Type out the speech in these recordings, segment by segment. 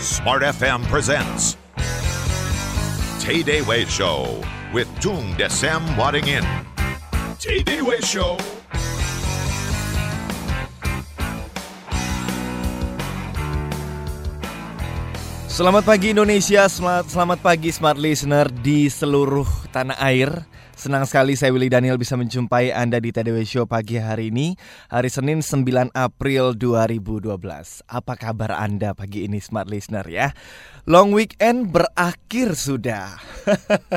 Smart FM presents Tay Day Way Show with Tung Desem Wadding In. Tay Day Way Show. Selamat pagi Indonesia, selamat, selamat pagi Smart Listener di seluruh tanah air. Senang sekali saya Willy Daniel bisa menjumpai Anda di TDW Show pagi hari ini, hari Senin 9 April 2012. Apa kabar Anda pagi ini Smart Listener ya? Long weekend berakhir sudah.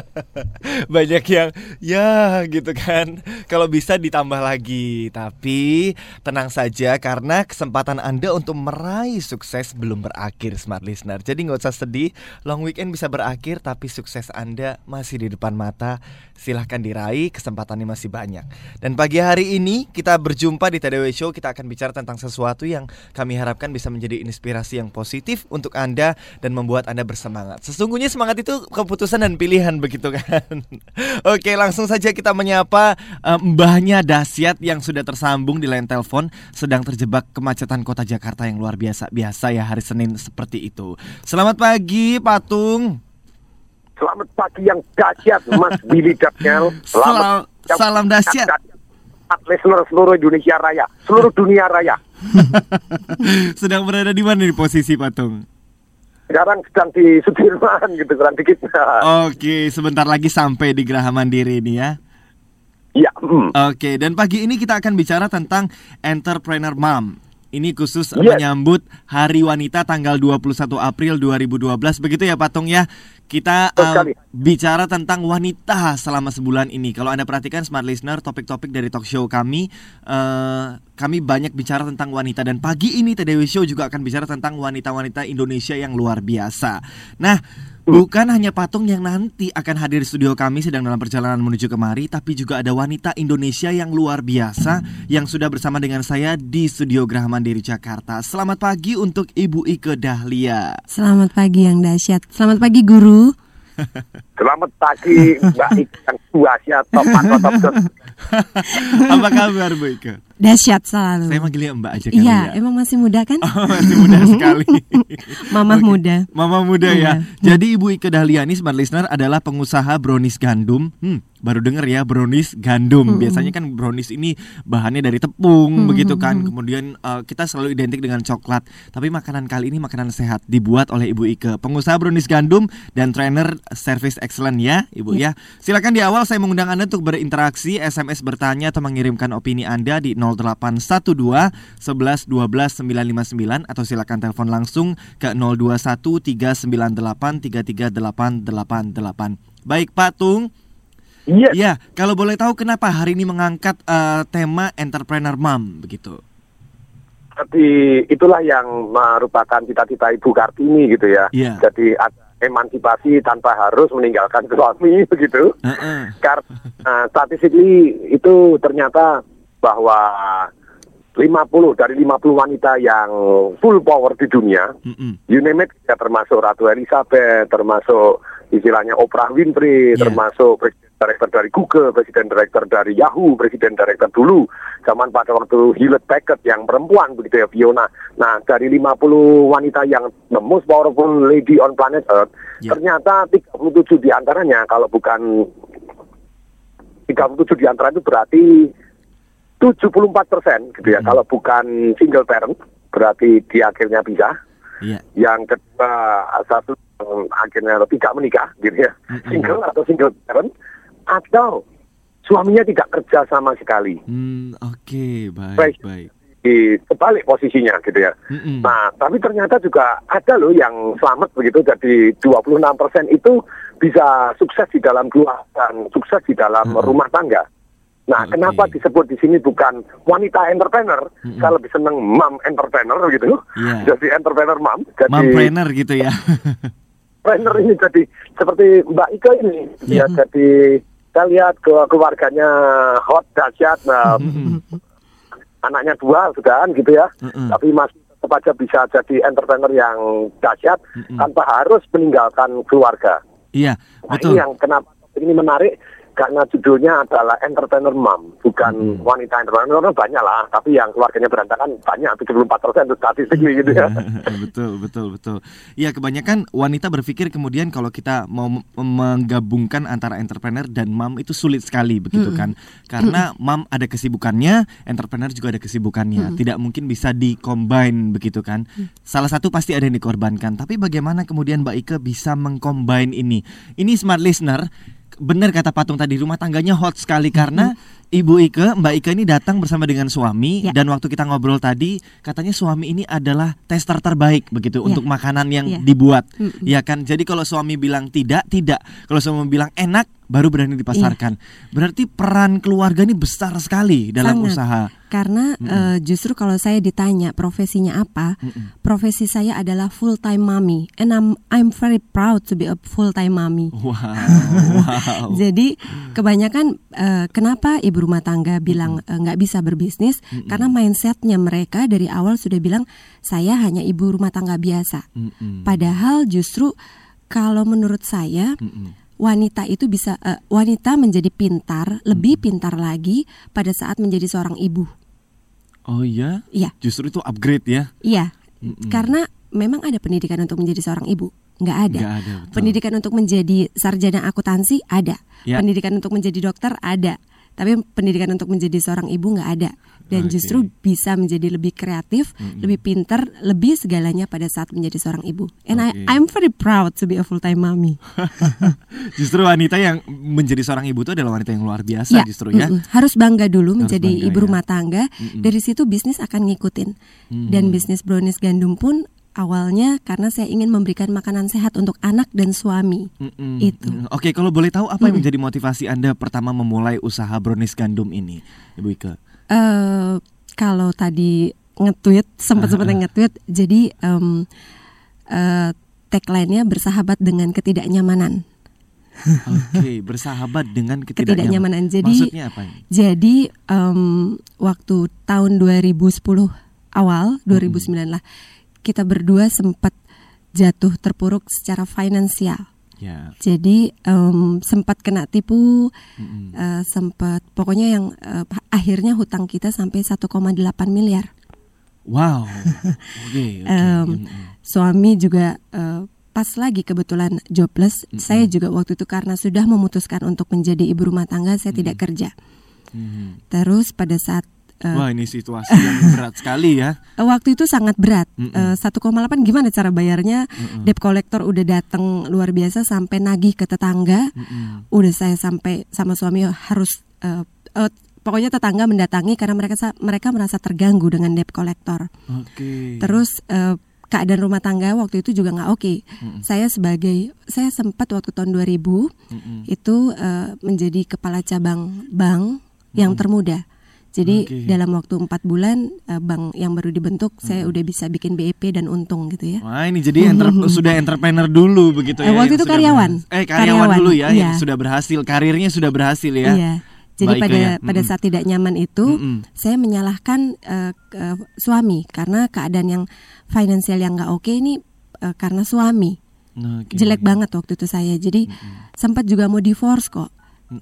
Banyak yang ya gitu kan. Kalau bisa ditambah lagi, tapi tenang saja karena kesempatan Anda untuk meraih sukses belum berakhir Smart Listener. Jadi nggak usah sedih, long weekend bisa berakhir tapi sukses Anda masih di depan mata. Silahkan diraih, kesempatannya masih banyak. Dan pagi hari ini kita berjumpa di TDW Show, kita akan bicara tentang sesuatu yang kami harapkan bisa menjadi inspirasi yang positif untuk Anda dan membuat Anda bersemangat. Sesungguhnya semangat itu keputusan dan pilihan begitu kan. Oke, langsung saja kita menyapa uh, mbahnya Dasyat yang sudah tersambung di line telepon sedang terjebak kemacetan kota Jakarta yang luar biasa. Biasa ya hari Senin seperti itu. Selamat pagi, Patung. Selamat pagi yang dahsyat Mas Billy Daniel. Salam, salam dahsyat. Listener seluruh Indonesia Raya, seluruh dunia raya. sedang berada di mana di posisi Patung? Sekarang sedang di Sudirman gitu kurang dikit. Oke, sebentar lagi sampai di Geraha Mandiri ini ya. Ya. mm. Oke, dan pagi ini kita akan bicara tentang entrepreneur mom. Ini khusus Yes. menyambut Hari Wanita tanggal 21 April 2012 begitu ya Patung ya. Kita uh, sekali. bicara tentang wanita selama sebulan ini. Kalau Anda perhatikan smart listener topik-topik dari talk show kami eh, kami banyak bicara tentang wanita dan pagi ini TDW Show juga akan bicara tentang wanita-wanita Indonesia yang luar biasa. Nah, Bukan hanya patung yang nanti akan hadir di studio kami sedang dalam perjalanan menuju kemari, tapi juga ada wanita Indonesia yang luar biasa yang sudah bersama dengan saya di studio Graha Mandiri Jakarta. Selamat pagi untuk Ibu Ike Dahlia. Selamat pagi yang dahsyat. Selamat pagi guru. Selamat pagi Mbak Ikan Dahsyat top atau top top. Apa kabar Bu Ike? Dahsyat selalu. Saya manggilnya Mbak aja kali Iya, ya. emang masih muda kan? Oh, masih muda sekali. Mamah Oke. muda. Mama muda ya. Iya. Jadi Ibu Ike Dahlia ini smart listener adalah pengusaha brownies gandum. Hmm, baru denger ya brownies gandum. Biasanya kan brownies ini bahannya dari tepung begitu kan. Kemudian eh, kita selalu identik dengan coklat. Tapi makanan kali ini makanan sehat dibuat oleh Ibu Ike, pengusaha brownies gandum dan trainer service excellent ya, Ibu ya. Silakan di awal saya mengundang Anda untuk berinteraksi, SMS bertanya atau mengirimkan opini Anda di 0812 11 12 959 atau silakan telepon langsung ke 021 398 33888. Baik Pak Tung, Yes. ya kalau boleh tahu kenapa hari ini mengangkat eh, tema entrepreneur mom begitu? Jadi itulah yang merupakan cita-cita Ibu Kartini gitu ya. Iya. Jadi ada emansipasi tanpa harus meninggalkan suami begitu. Heeh. Karena uh, statistically itu ternyata bahwa 50 dari 50 wanita yang full power di dunia, Mm-mm. you name it, ya termasuk Ratu Elizabeth, termasuk istilahnya Oprah Winfrey, Yeah. termasuk presiden direktur dari Google, presiden direktur dari Yahoo, presiden direktur dulu, zaman pada waktu Hewlett Packard yang perempuan begitu ya Fiona. Nah dari 50 wanita yang the most powerful lady on planet Earth, Yeah. ternyata 37 di antaranya kalau bukan 37 di antara itu berarti 74 persen gitu ya. Mhm. Kalau bukan single parent berarti dia akhirnya pisah. Iya. Yang kedua satu yang akhirnya tidak menikah gitu ya. Mhm. Single atau single parent atau suaminya tidak kerja sama sekali. Hmm, oke, baik, Baik. baik. Di sebalik posisinya gitu ya. Mm-mm. Nah, tapi ternyata juga ada loh yang selamat begitu. Jadi 26 persen itu bisa sukses di dalam keluarga dan sukses di dalam Mm-mm. rumah tangga. Nah, Oke. kenapa disebut di sini bukan wanita entrepreneur? Mm-mm. Saya lebih seneng mom entrepreneur gitu. Iya. Jadi entrepreneur mom. Jadi Mompreneur gitu ya. entrepreneur ini jadi seperti Mbak Ika ini. Iya. Ya, jadi kita lihat ke keluarganya hot dahsyat. Nah, anaknya dua sudah kan gitu ya. Mm-mm. Tapi masih tetap aja bisa jadi entrepreneur yang dahsyat Mm-mm. tanpa harus meninggalkan keluarga. Iya, Nah, betul. ini yang kenapa ini menarik karena judulnya adalah entrepreneur mom, bukan wanita entrepreneur banyak lah, tapi yang keluarganya berantakan banyak 74 persen itu statistik gitu ya. betul, betul, betul. Ya kebanyakan wanita berpikir kemudian kalau kita mau menggabungkan antara entrepreneur dan mom itu sulit sekali begitu kan. Karena mom ada kesibukannya, entrepreneur juga ada kesibukannya. Tidak mungkin bisa di-combine begitu kan. Salah satu pasti ada yang dikorbankan. Tapi bagaimana kemudian Mbak Ike bisa mengcombine ini? Ini smart listener Benar kata Patung tadi rumah tangganya hot sekali karena Ibu Ike, Mbak Ike ini datang bersama dengan suami Ya. dan waktu kita ngobrol tadi katanya suami ini adalah tester terbaik begitu Ya. untuk makanan yang Ya. dibuat. Mm-mm. Ya kan? Jadi kalau suami bilang tidak, tidak. Kalau suami bilang enak baru berani dipasarkan. Berarti peran keluarga ini besar sekali dalam Sangat. usaha. Karena eh, justru kalau saya ditanya profesinya apa, Mm-mm. profesi saya adalah full time mommy, and I'm I'm very proud to be a full time mommy. Wow. wow. Jadi kebanyakan eh, kenapa ibu rumah tangga bilang eh, nggak bisa berbisnis karena mindsetnya mereka dari awal sudah bilang saya hanya ibu rumah tangga biasa. Mm-mm. Padahal justru kalau menurut saya Mm-mm. wanita itu bisa eh, wanita menjadi pintar lebih pintar lagi pada saat menjadi seorang ibu. Oh iya? Iya, Justru itu upgrade ya? iya. Mm-mm. Karena memang ada pendidikan untuk menjadi seorang ibu, nggak ada. Nggak ada, betul. Pendidikan untuk menjadi sarjana akuntansi ada. Ya. Pendidikan untuk menjadi dokter ada. Tapi pendidikan untuk menjadi seorang ibu nggak ada. Dan Oke. justru bisa menjadi lebih kreatif, lebih pintar, lebih segalanya pada saat menjadi seorang ibu. And Oke. I I'm very proud to be a full time mommy. Justru wanita yang menjadi seorang ibu itu adalah wanita yang luar biasa Ya, justru ya. mm-mm. harus bangga dulu menjadi bangga, ibu ya. rumah tangga. Dari situ bisnis akan ngikutin. Dan bisnis brownies gandum pun awalnya karena saya ingin memberikan makanan sehat untuk anak dan suami. Mm-mm. Itu. Mm. Oke, kalau boleh tahu apa yang menjadi motivasi Anda pertama memulai usaha brownies gandum ini, Ibu Ike? eh kalau tadi nge-tweet sempat sempat nge-tweet jadi em, eh, tagline-nya bersahabat dengan ketidaknyamanan. Oke, bersahabat dengan ketidaknyamanan. Ketidaknyamanan. Jadi Maksudnya apa ini? jadi em, waktu tahun 2010 awal 2009 lah kita berdua sempat jatuh terpuruk secara finansial. Ya. Jadi em, sempat kena tipu, Mm-mm. eh, sempat pokoknya yang eh, akhirnya hutang kita sampai 1,8 miliar. Wow. Oke, oke. Em, Mm-mm. suami juga eh, pas lagi kebetulan jobless. Saya juga waktu itu karena sudah memutuskan untuk menjadi ibu rumah tangga, saya tidak kerja. Mhm. Terus pada saat eh, Wah, ini situasi yang berat sekali ya. waktu itu sangat berat. Mm-mm. Eh, 1,8 gimana cara bayarnya? Mm-mm. Debt collector udah datang luar biasa sampai nagih ke tetangga. Mm-mm. Udah saya sampai sama suami harus eh, eh, pokoknya tetangga mendatangi karena mereka mereka merasa terganggu dengan debt collector. Oke. Terus eh, keadaan rumah tangga waktu itu juga nggak oke. Saya sebagai saya sempat waktu tahun 2000 Mm-mm. itu eh, menjadi kepala cabang bank yang termuda. Jadi Oke. dalam waktu empat bulan eh, bank yang baru dibentuk saya udah bisa bikin BEP dan untung gitu ya. Wah ini jadi entre- sudah entrepreneur dulu begitu ya. Eh, waktu yang itu karyawan. Eh karyawan, Karyawan, dulu ya yang iya. sudah berhasil karirnya sudah berhasil ya. Iya. Jadi Baik, pada ya. pada Mm-mm. saat tidak nyaman itu Mm-mm. saya menyalahkan eh, ke suami karena keadaan yang finansial yang nggak oke ini eh, karena suami. Oke. Jelek banget waktu itu saya. Jadi sempat juga mau divorce kok.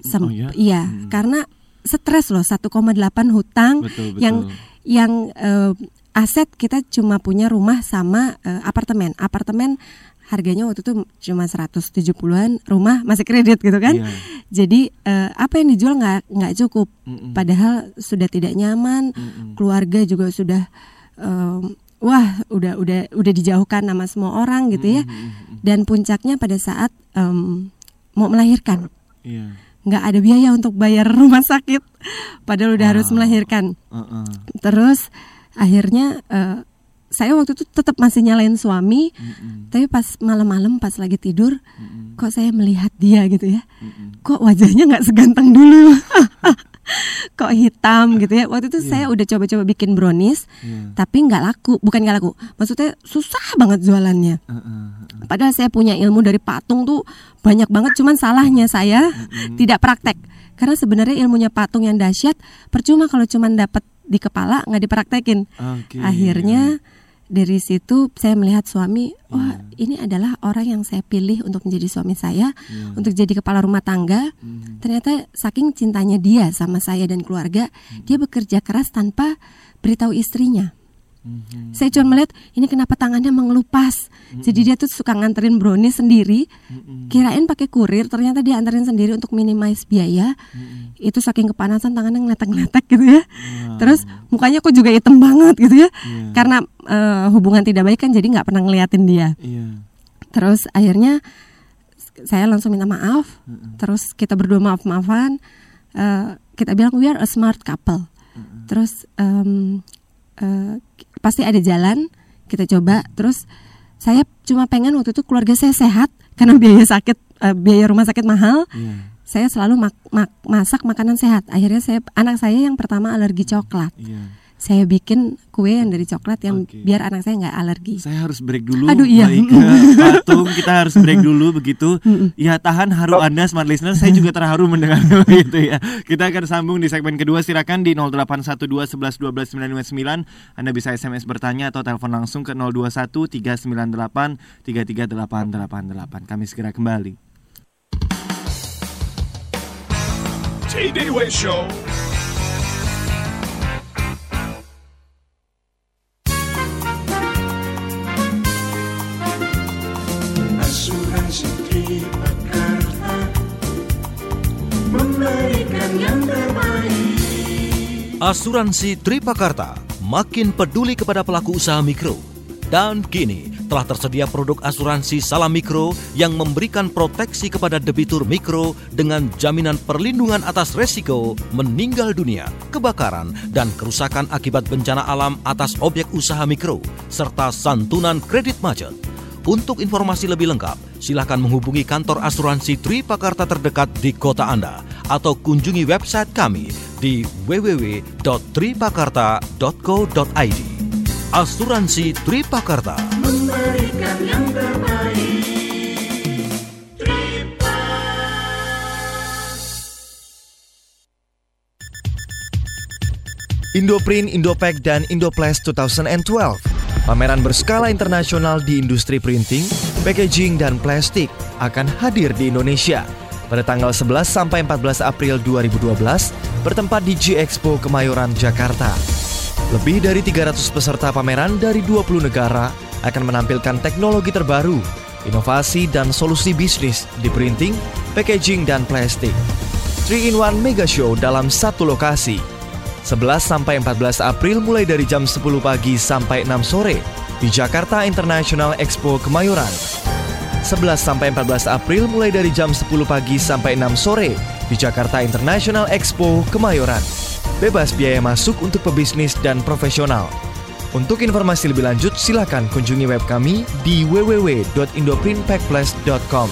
Sem- Oh, ya? Iya, Mm-mm. karena stres loh 1,8 hutang Betul, betul. yang yang eh, aset kita cuma punya rumah sama eh, apartemen. Apartemen harganya waktu itu cuma 170-an, rumah masih kredit gitu kan. Iya. Jadi eh, apa yang dijual nggak nggak cukup. Mm-mm. Padahal sudah tidak nyaman, Mm-mm. keluarga juga sudah em, wah udah udah udah dijauhkan sama semua orang gitu ya. Dan puncaknya pada saat em, mau melahirkan Iya. Nggak ada biaya untuk bayar rumah sakit padahal udah harus melahirkan Uh-uh. terus akhirnya eh, saya waktu itu tetap masih nyalain suami Mm-mm. tapi pas malam-malam pas lagi tidur Mm-mm. kok saya melihat dia gitu ya Mm-mm. kok wajahnya nggak seganteng dulu kok hitam gitu ya waktu itu saya udah coba-coba bikin brownies Iya. tapi nggak laku bukan nggak laku maksudnya susah banget jualannya Uh-uh. Padahal saya punya ilmu dari patung tuh banyak banget, cuman salahnya saya tidak praktek. Karena sebenarnya ilmunya patung yang dahsyat, percuma kalau cuman dapat di kepala nggak dipraktekin. Oke. Akhirnya dari situ saya melihat suami, wah ini adalah orang yang saya pilih untuk menjadi suami saya, untuk jadi kepala rumah tangga. Ternyata saking cintanya dia sama saya dan keluarga, dia bekerja keras tanpa beritahu istrinya. Saya cuma melihat ini kenapa tangannya mengelupas. Jadi dia tuh suka nganterin brownies sendiri. Kirain pakai kurir, ternyata dia anterin sendiri untuk minimize biaya. Itu saking kepanasan tangannya ngeletek-ngeletek gitu ya. Terus mukanya kok juga hitam banget gitu ya. Karena eh, hubungan tidak baik kan jadi nggak pernah ngeliatin dia. Iya. Terus akhirnya saya langsung minta maaf. Terus kita berdua maaf-maafan. Eh, kita bilang we are a smart couple. Terus em, eh, pasti ada jalan. Kita coba. Terus saya cuma pengen waktu itu keluarga saya sehat karena biaya sakit, eh, biaya rumah sakit mahal. Iya. Saya selalu mak- mak- masak makanan sehat. Akhirnya saya anak saya yang pertama alergi coklat. Iya. Saya bikin kue yang dari coklat yang Oke. biar anak saya nggak alergi. Saya harus break dulu. Aduh, iya. Baik, Patung, kita harus break dulu begitu. Ya tahan haru Anda smart listener. Saya juga terharu mendengar begitu ya. Kita akan sambung di segmen kedua. Silakan di 0812 11 12 959. Anda bisa SMS bertanya atau telepon langsung ke 021 398 33888. Kami segera kembali. Day Show. Memberikan yang terbaik Asuransi Tripakarta makin peduli kepada pelaku usaha mikro. Dan kini telah tersedia produk asuransi salam mikro yang memberikan proteksi kepada debitur mikro dengan jaminan perlindungan atas resiko meninggal dunia, kebakaran, dan kerusakan akibat bencana alam atas objek usaha mikro, serta santunan kredit macet. Untuk informasi lebih lengkap, silakan menghubungi kantor asuransi Tripakarta terdekat di kota Anda atau kunjungi website kami di www.tripakarta.co.id. Asuransi Tripakarta. Memberikan yang terbaik Indoprint, Indopack, dan Indoplast 2012. Pameran berskala internasional di industri printing, packaging, dan plastik akan hadir di Indonesia pada tanggal 11 sampai 14 April 2012 bertempat di G Expo Kemayoran, Jakarta. Lebih dari 300 peserta pameran dari 20 negara akan menampilkan teknologi terbaru, inovasi dan solusi bisnis di printing, packaging, dan plastik. 3-in-1 Mega Show dalam satu lokasi. 11 sampai 14 April mulai dari jam 10 pagi sampai 6 sore di Jakarta International Expo Kemayoran. 11 sampai 14 April mulai dari jam 10 pagi sampai 6 sore di Jakarta International Expo Kemayoran. Bebas biaya masuk untuk pebisnis dan profesional. Untuk informasi lebih lanjut silakan kunjungi web kami di www.indoprintpackplus.com.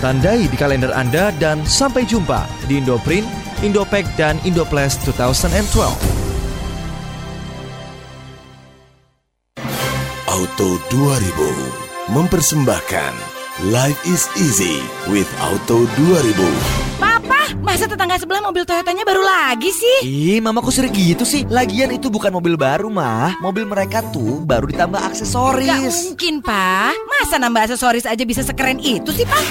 Tandai di kalender Anda dan sampai jumpa di Indoprint, Indopack dan Indoplast 2012. Auto 2000 mempersembahkan Life is easy with Auto 2000. Masa tetangga sebelah mobil Toyotanya baru lagi sih? Ih, mama kok sering gitu sih? Lagian itu bukan mobil baru, mah. Mobil mereka tuh baru ditambah Gak aksesoris. mungkin, Pak. Masa nambah aksesoris aja bisa sekeren itu sih, Pak?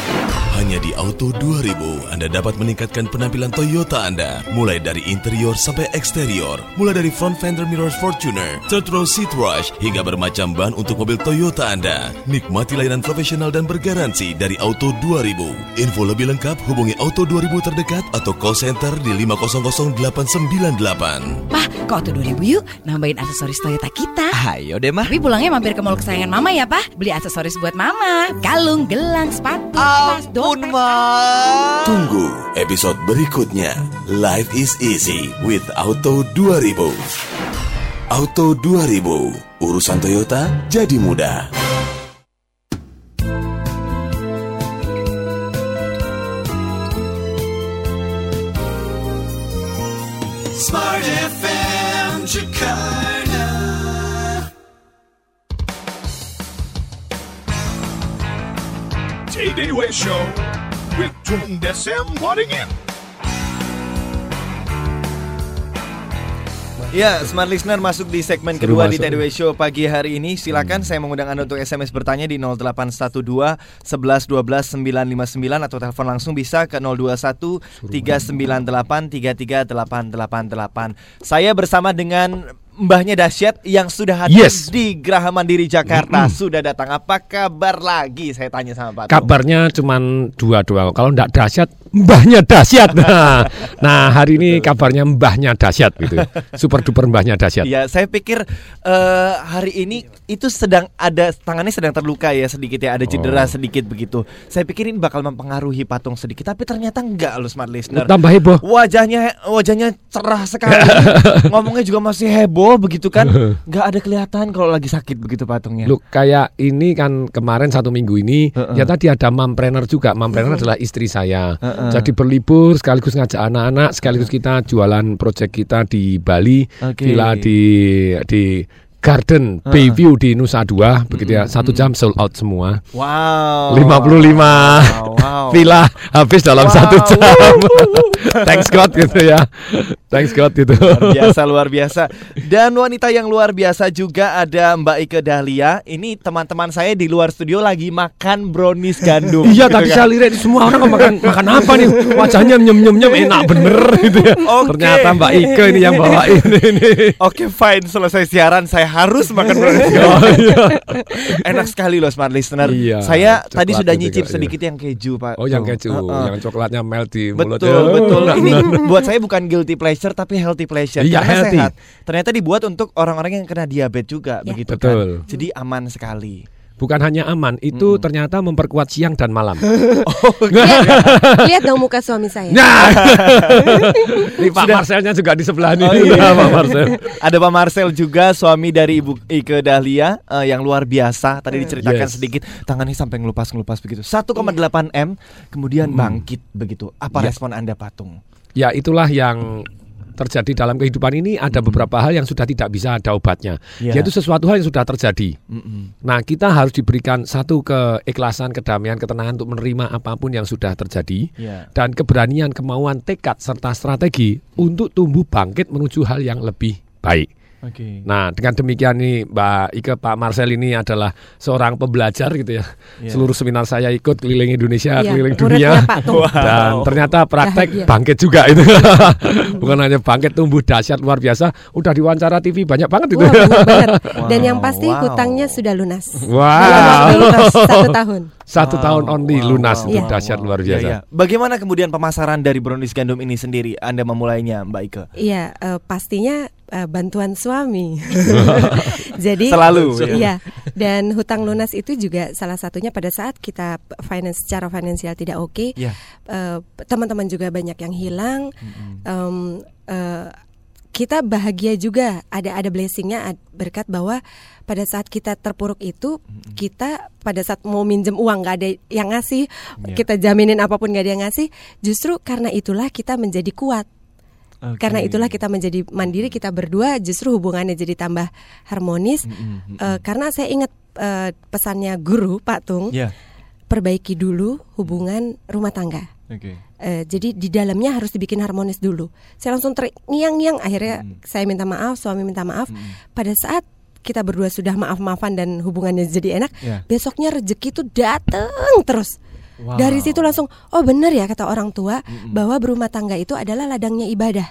Hanya di Auto 2000 Anda dapat meningkatkan penampilan Toyota Anda mulai dari interior sampai eksterior, mulai dari front fender mirror Fortuner, third row seat wash hingga bermacam ban untuk mobil Toyota Anda. Nikmati layanan profesional dan bergaransi dari Auto 2000. Info lebih lengkap hubungi Auto 2000 terdekat atau call center di 500898. Pak, ke Auto 2000 yuk nambahin aksesoris Toyota kita. Ayo deh, mah. Tapi pulangnya mampir ke mall kesayangan Mama ya, Pak. Beli aksesoris buat Mama. Kalung, gelang, sepatu, tas, dompet. mah. Tunggu episode berikutnya. Life is easy with Auto 2000. Auto 2000, urusan Toyota jadi mudah. Show with Tung Desem Wadding In. Ya, smart listener masuk di segmen Seru kedua di masuk. TDW Show pagi hari ini. Silakan saya mengundang Anda untuk SMS bertanya di 0812 11 12 959 atau telepon langsung bisa ke 021 398 33888. Saya bersama dengan Mbahnya Dasyat yang sudah hadir Yes. di Geraha Mandiri Jakarta sudah datang. Apa kabar lagi? Saya tanya sama Pak. Kabarnya cuman dua-dua. Kalau enggak dahsyat, mbahnya dahsyat. Nah, nah hari ini kabarnya mbahnya dahsyat gitu. Super duper mbahnya dahsyat. Ya, saya pikir eh, hari ini itu sedang ada tangannya sedang terluka ya sedikit ya, ada cedera Oh. sedikit begitu. Saya pikir ini bakal mempengaruhi patung sedikit, tapi ternyata enggak loh smart listener. Tambah heboh. Wajahnya wajahnya cerah sekali. Ngomongnya juga masih heboh begitu kan. Nggak ada kelihatan kalau lagi sakit begitu patungnya. Lu kayak ini kan kemarin satu minggu ini Heeh. ya tadi ada mampreneur juga. Mampreneur Heeh. adalah istri saya. Heeh. Jadi berlibur sekaligus ngajak anak-anak, sekaligus kita jualan proyek kita di Bali, Oke. villa di di Garden Heeh. Bayview di Nusa Dua, begitu ya. Satu jam sold out semua. Wow. 55 wow. Villa habis dalam Wow. satu jam. Thanks God gitu ya. Thanks God gitu. Luar biasa luar biasa. Dan wanita yang luar biasa juga ada Mbak Ike Dahlia. Ini teman-teman saya di luar studio lagi makan brownies gandum. Iya gitu tadi kan. saya lihat semua orang makan makan apa nih wajahnya nyem nyem nyem enak bener gitu ya. Oke. Ternyata Mbak Ike ini yang bawain ini. Oke fine selesai siaran saya harus makan brownies. Oh, iya. Enak sekali loh smart listener. Iya, saya tadi sudah nyicip iya. sedikit yang keju pak. Oh yang keju, Heeh. yang coklatnya melt di mulut. Betul betul. Ini buat saya bukan guilty pleasure tapi healthy pleasure. Iya, Karena healthy. sehat. Ternyata dibuat untuk orang-orang yang kena diabetes juga Ya. begitu Betul. kan. Jadi aman sekali. Bukan hanya aman, itu ternyata memperkuat siang dan malam. Lihat dong muka suami saya. Nah, ini Pak Sudah. Marcelnya juga di sebelah ini. Oh, iya. Pak Marcel. Ada Pak Marcel juga suami dari Ibu Ike Dahlia eh, yang luar biasa. Tadi diceritakan Yes. sedikit tangannya sampai ngelupas-ngelupas begitu. 1,8 m kemudian bangkit begitu. Apa Ya. respon Anda patung? Ya itulah yang terjadi dalam kehidupan ini ada beberapa hal yang sudah tidak bisa ada obatnya. Ya. Yaitu sesuatu hal yang sudah terjadi. Mm-mm. Nah, kita harus diberikan satu keikhlasan, kedamaian, ketenangan untuk menerima apa pun yang sudah terjadi Ya. dan keberanian, kemauan, tekad serta strategi untuk tumbuh bangkit menuju hal yang lebih baik. Oke. Nah, dengan demikian nih Mbak Ike Pak Marcel ini adalah seorang pembelajar gitu ya. Iya. Seluruh seminar saya ikut keliling Indonesia, Iya, keliling dunia. Pak Tung. Dan ternyata praktek Bahagia. bangkit juga itu. Bukan hanya bangkit tumbuh dahsyat luar biasa, udah diwawancara TV banyak banget itu. Banget. Dan Wow, yang pasti wow. hutangnya sudah lunas. Wow. Sudah lunas satu tahun. Satu Wow, tahun only wow, lunas wow, itu wow, dahsyat wow. luar Iya, biasa. iya. Bagaimana kemudian pemasaran dari brownies gandum ini sendiri? Anda memulainya, Mbak Ike? Iya, eh, pastinya eh, bantuan suami. Jadi Selalu, ya. Iya. Dan hutang lunas itu juga salah satunya pada saat kita finance secara finansial tidak oke, Iya. eh, teman-teman juga banyak yang hilang. Em, eh, kita bahagia juga ada ada blessingnya berkat bahwa pada saat kita terpuruk itu kita pada saat mau minjem uang nggak ada yang ngasih Iya. kita jaminin apa pun nggak ada yang ngasih justru karena itulah kita menjadi kuat Oke. karena itulah kita menjadi mandiri kita berdua justru hubungannya jadi tambah harmonis Mm-mm, Eh, karena saya ingat eh, pesannya guru Pak Tung Ya. perbaiki dulu hubungan rumah tangga Oke. Eh, jadi di dalamnya harus dibikin harmonis dulu saya langsung terngiang-ngiang akhirnya Mm. saya minta maaf suami minta maaf Mm. pada saat kita berdua sudah maaf-maafan dan hubungannya jadi enak Ya. besoknya rezeki itu datang terus Wow. dari situ langsung oh benar ya kata orang tua Mm-mm. bahwa berumah tangga itu adalah ladangnya ibadah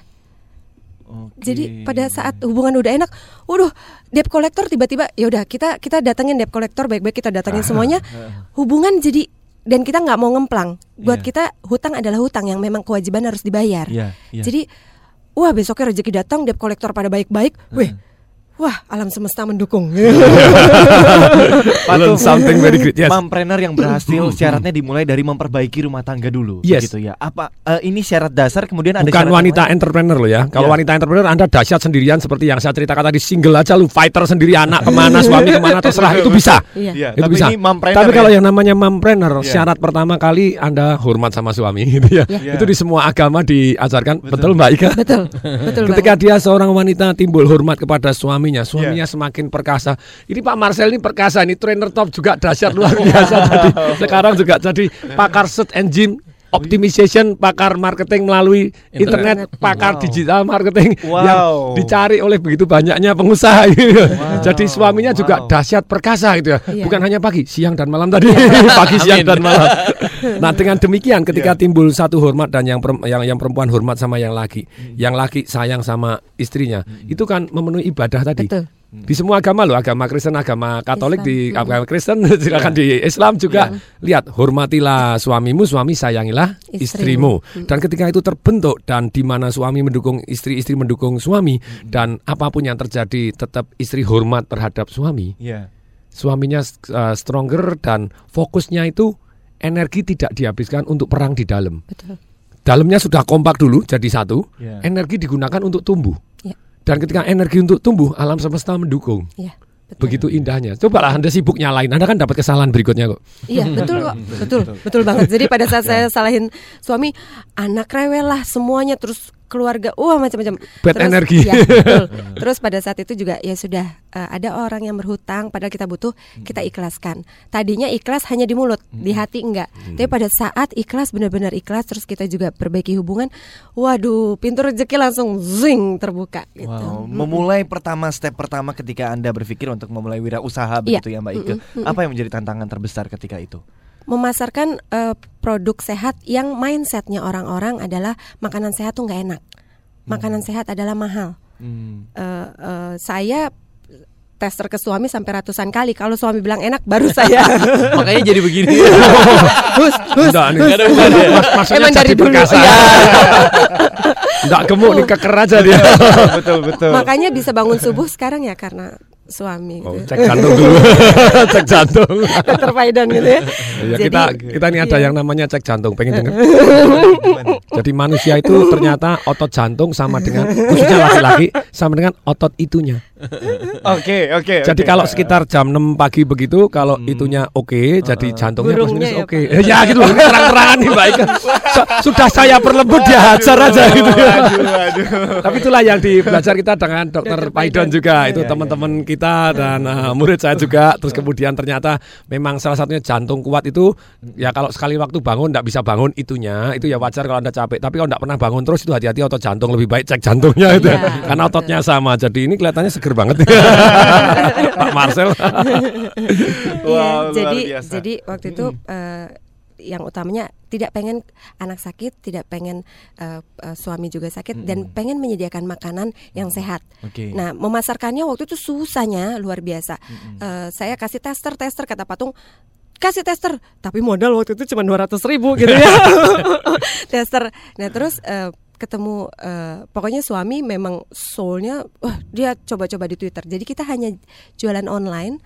Oke. jadi pada saat hubungan udah enak, waduh, debt collector tiba-tiba ya udah kita kita datengin debt collector baik-baik kita datengin semuanya. Hubungan jadi dan kita nggak mau ngemplang. Buat Iya. kita hutang adalah hutang yang memang kewajiban harus dibayar. Iya, iya. Jadi wah besoknya rezeki datang debt collector pada baik-baik. Wih. Wah, alam semesta mendukung. Learn something very great. Yes. Mampreneur yang berhasil syaratnya dimulai dari memperbaiki rumah tangga dulu, Yes. gitu ya. Apa eh, ini syarat dasar kemudian ada Bukan wanita entrepreneur loh ya. Kalau Ya. wanita entrepreneur Anda dahsyat sendirian seperti yang saya ceritakan tadi single aja lu fighter sendiri anak ke mana suami ke mana terserah itu bisa. Iya. Iya, Itu tapi bisa. ini mampreneur Tapi kalau ya? yang namanya mampreneur Iya. syarat pertama kali Anda hormat sama suami gitu ya. Iya. Itu di semua agama diajarkan. Betul. Betul, Mbak Ika? betul, betul Ketika banget. dia seorang wanita timbul hormat kepada suaminya, suaminya Iya. semakin perkasa. Ini Pak Marcel ini perkasa, ini trainer top juga dahsyat luar biasa tadi. Sekarang juga jadi pakar search engine optimization pakar marketing melalui internet, Internet. pakar Wow. digital marketing Wow. yang dicari oleh begitu banyaknya pengusaha gitu. Jadi suaminya juga wow. dahsyat perkasa gitu ya. Iya. Bukan hanya pagi, siang dan malam tadi. pagi, siang dan malam. Nah, dengan demikian ketika Iya. timbul satu hormat dan yang yang yang perempuan hormat sama yang laki, Hmm. yang laki sayang sama istrinya, itu kan memenuhi ibadah tadi. Betul. Di semua agama loh, agama Kristen, agama Katolik Islam. di agama Kristen, silakan di Islam juga lihat hormatilah suamimu, suami sayangilah istrimu. Istrimu. Dan ketika itu terbentuk dan di mana suami mendukung istri, istri mendukung suami dan apa pun yang terjadi tetap istri hormat terhadap suami. Iya. Suaminya uh, stronger dan fokusnya itu energi tidak dihabiskan untuk perang di dalam. Betul. Dalamnya sudah kompak dulu jadi satu, Iya. energi digunakan untuk tumbuh. Iya. Dan ketika energi untuk tumbuh, alam semesta mendukung. Iya. Betul. Begitu indahnya. Cobalah Anda sibuk nyalain, Anda kan dapat kesalahan berikutnya kok. Iya betul kok, betul, betul banget. Jadi pada saat saya salahin suami, anak rewel lah semuanya, terus keluarga, wah macam-macam. Bad Terus- energi. ya, betul. Terus pada saat itu juga ya sudah eh, ada orang yang berhutang, padahal kita butuh, kita ikhlaskan. Tadinya ikhlas hanya di mulut, di hati enggak. Tapi pada saat ikhlas benar-benar ikhlas, terus kita juga perbaiki hubungan, waduh, pintu rezeki langsung zing terbuka. Gitu. Wow, memulai pertama step pertama ketika Anda berpikir untuk memulai wirausaha Iya. begitu ya Mbak Ike. Apa yang menjadi tantangan terbesar ketika itu? Memasarkan eh, produk sehat yang mindsetnya orang-orang adalah makanan sehat tuh nggak enak, makanan sehat adalah mahal. Hmm. Eh, eh, saya tester ke suami sampai ratusan kali. Kalau suami bilang enak, baru saya. Makanya jadi begini. hus, hus. Mas- maksudnya Emang dari dulu. Iya. Enggak gemuk nih keker aja dia. betul betul. Makanya bisa bangun subuh sekarang ya karena suami. Oh, gitu. cek jantung dulu. cek jantung. Dokter Faidan gitu ya. Ya, Jadi- kita kita ini ada iya. yang namanya cek jantung, pengen dengar? Jadi manusia itu ternyata otot jantung sama dengan khususnya laki-laki sama dengan otot itunya. Oke oke. Jadi oke. kalau sekitar jam 6 pagi begitu kalau itunya oke, jadi jantungnya plus Burungnya minus ya, oke. Ya gitu loh, ini terang-terangan nih. Su- Sudah saya perlembut dia hajar aja gitu ya. Aduh aduh. Tapi itulah yang di belajar kita dengan Dokter Paidon juga itu Iya, teman-teman kita dan uh, murid saya juga. Terus kemudian ternyata memang salah satunya jantung kuat itu ya kalau sekali waktu bangun tidak bisa bangun itunya itu ya wajar kalau anda capek. Tapi kalau tidak pernah bangun terus itu hati-hati otot jantung lebih baik cek jantungnya itu Iya, karena ototnya sama. Jadi ini kelihatannya seger banget Pak Marcel. Wow, luar jadi biasa. jadi waktu itu eh, yang utamanya tidak pengen anak sakit, tidak pengen eh, eh, suami juga sakit dan pengen menyediakan makanan yang sehat. Oke. Nah, memasarkannya waktu itu susahnya luar biasa. Eh, saya kasih tester tester kata patung kasih tester. Tapi modal waktu itu cuma 200 ribu gitu ya. Tester. Nah terus eh, ketemu eh, pokoknya suami memang soulnya wah dia coba-coba di Twitter. Jadi kita hanya jualan online.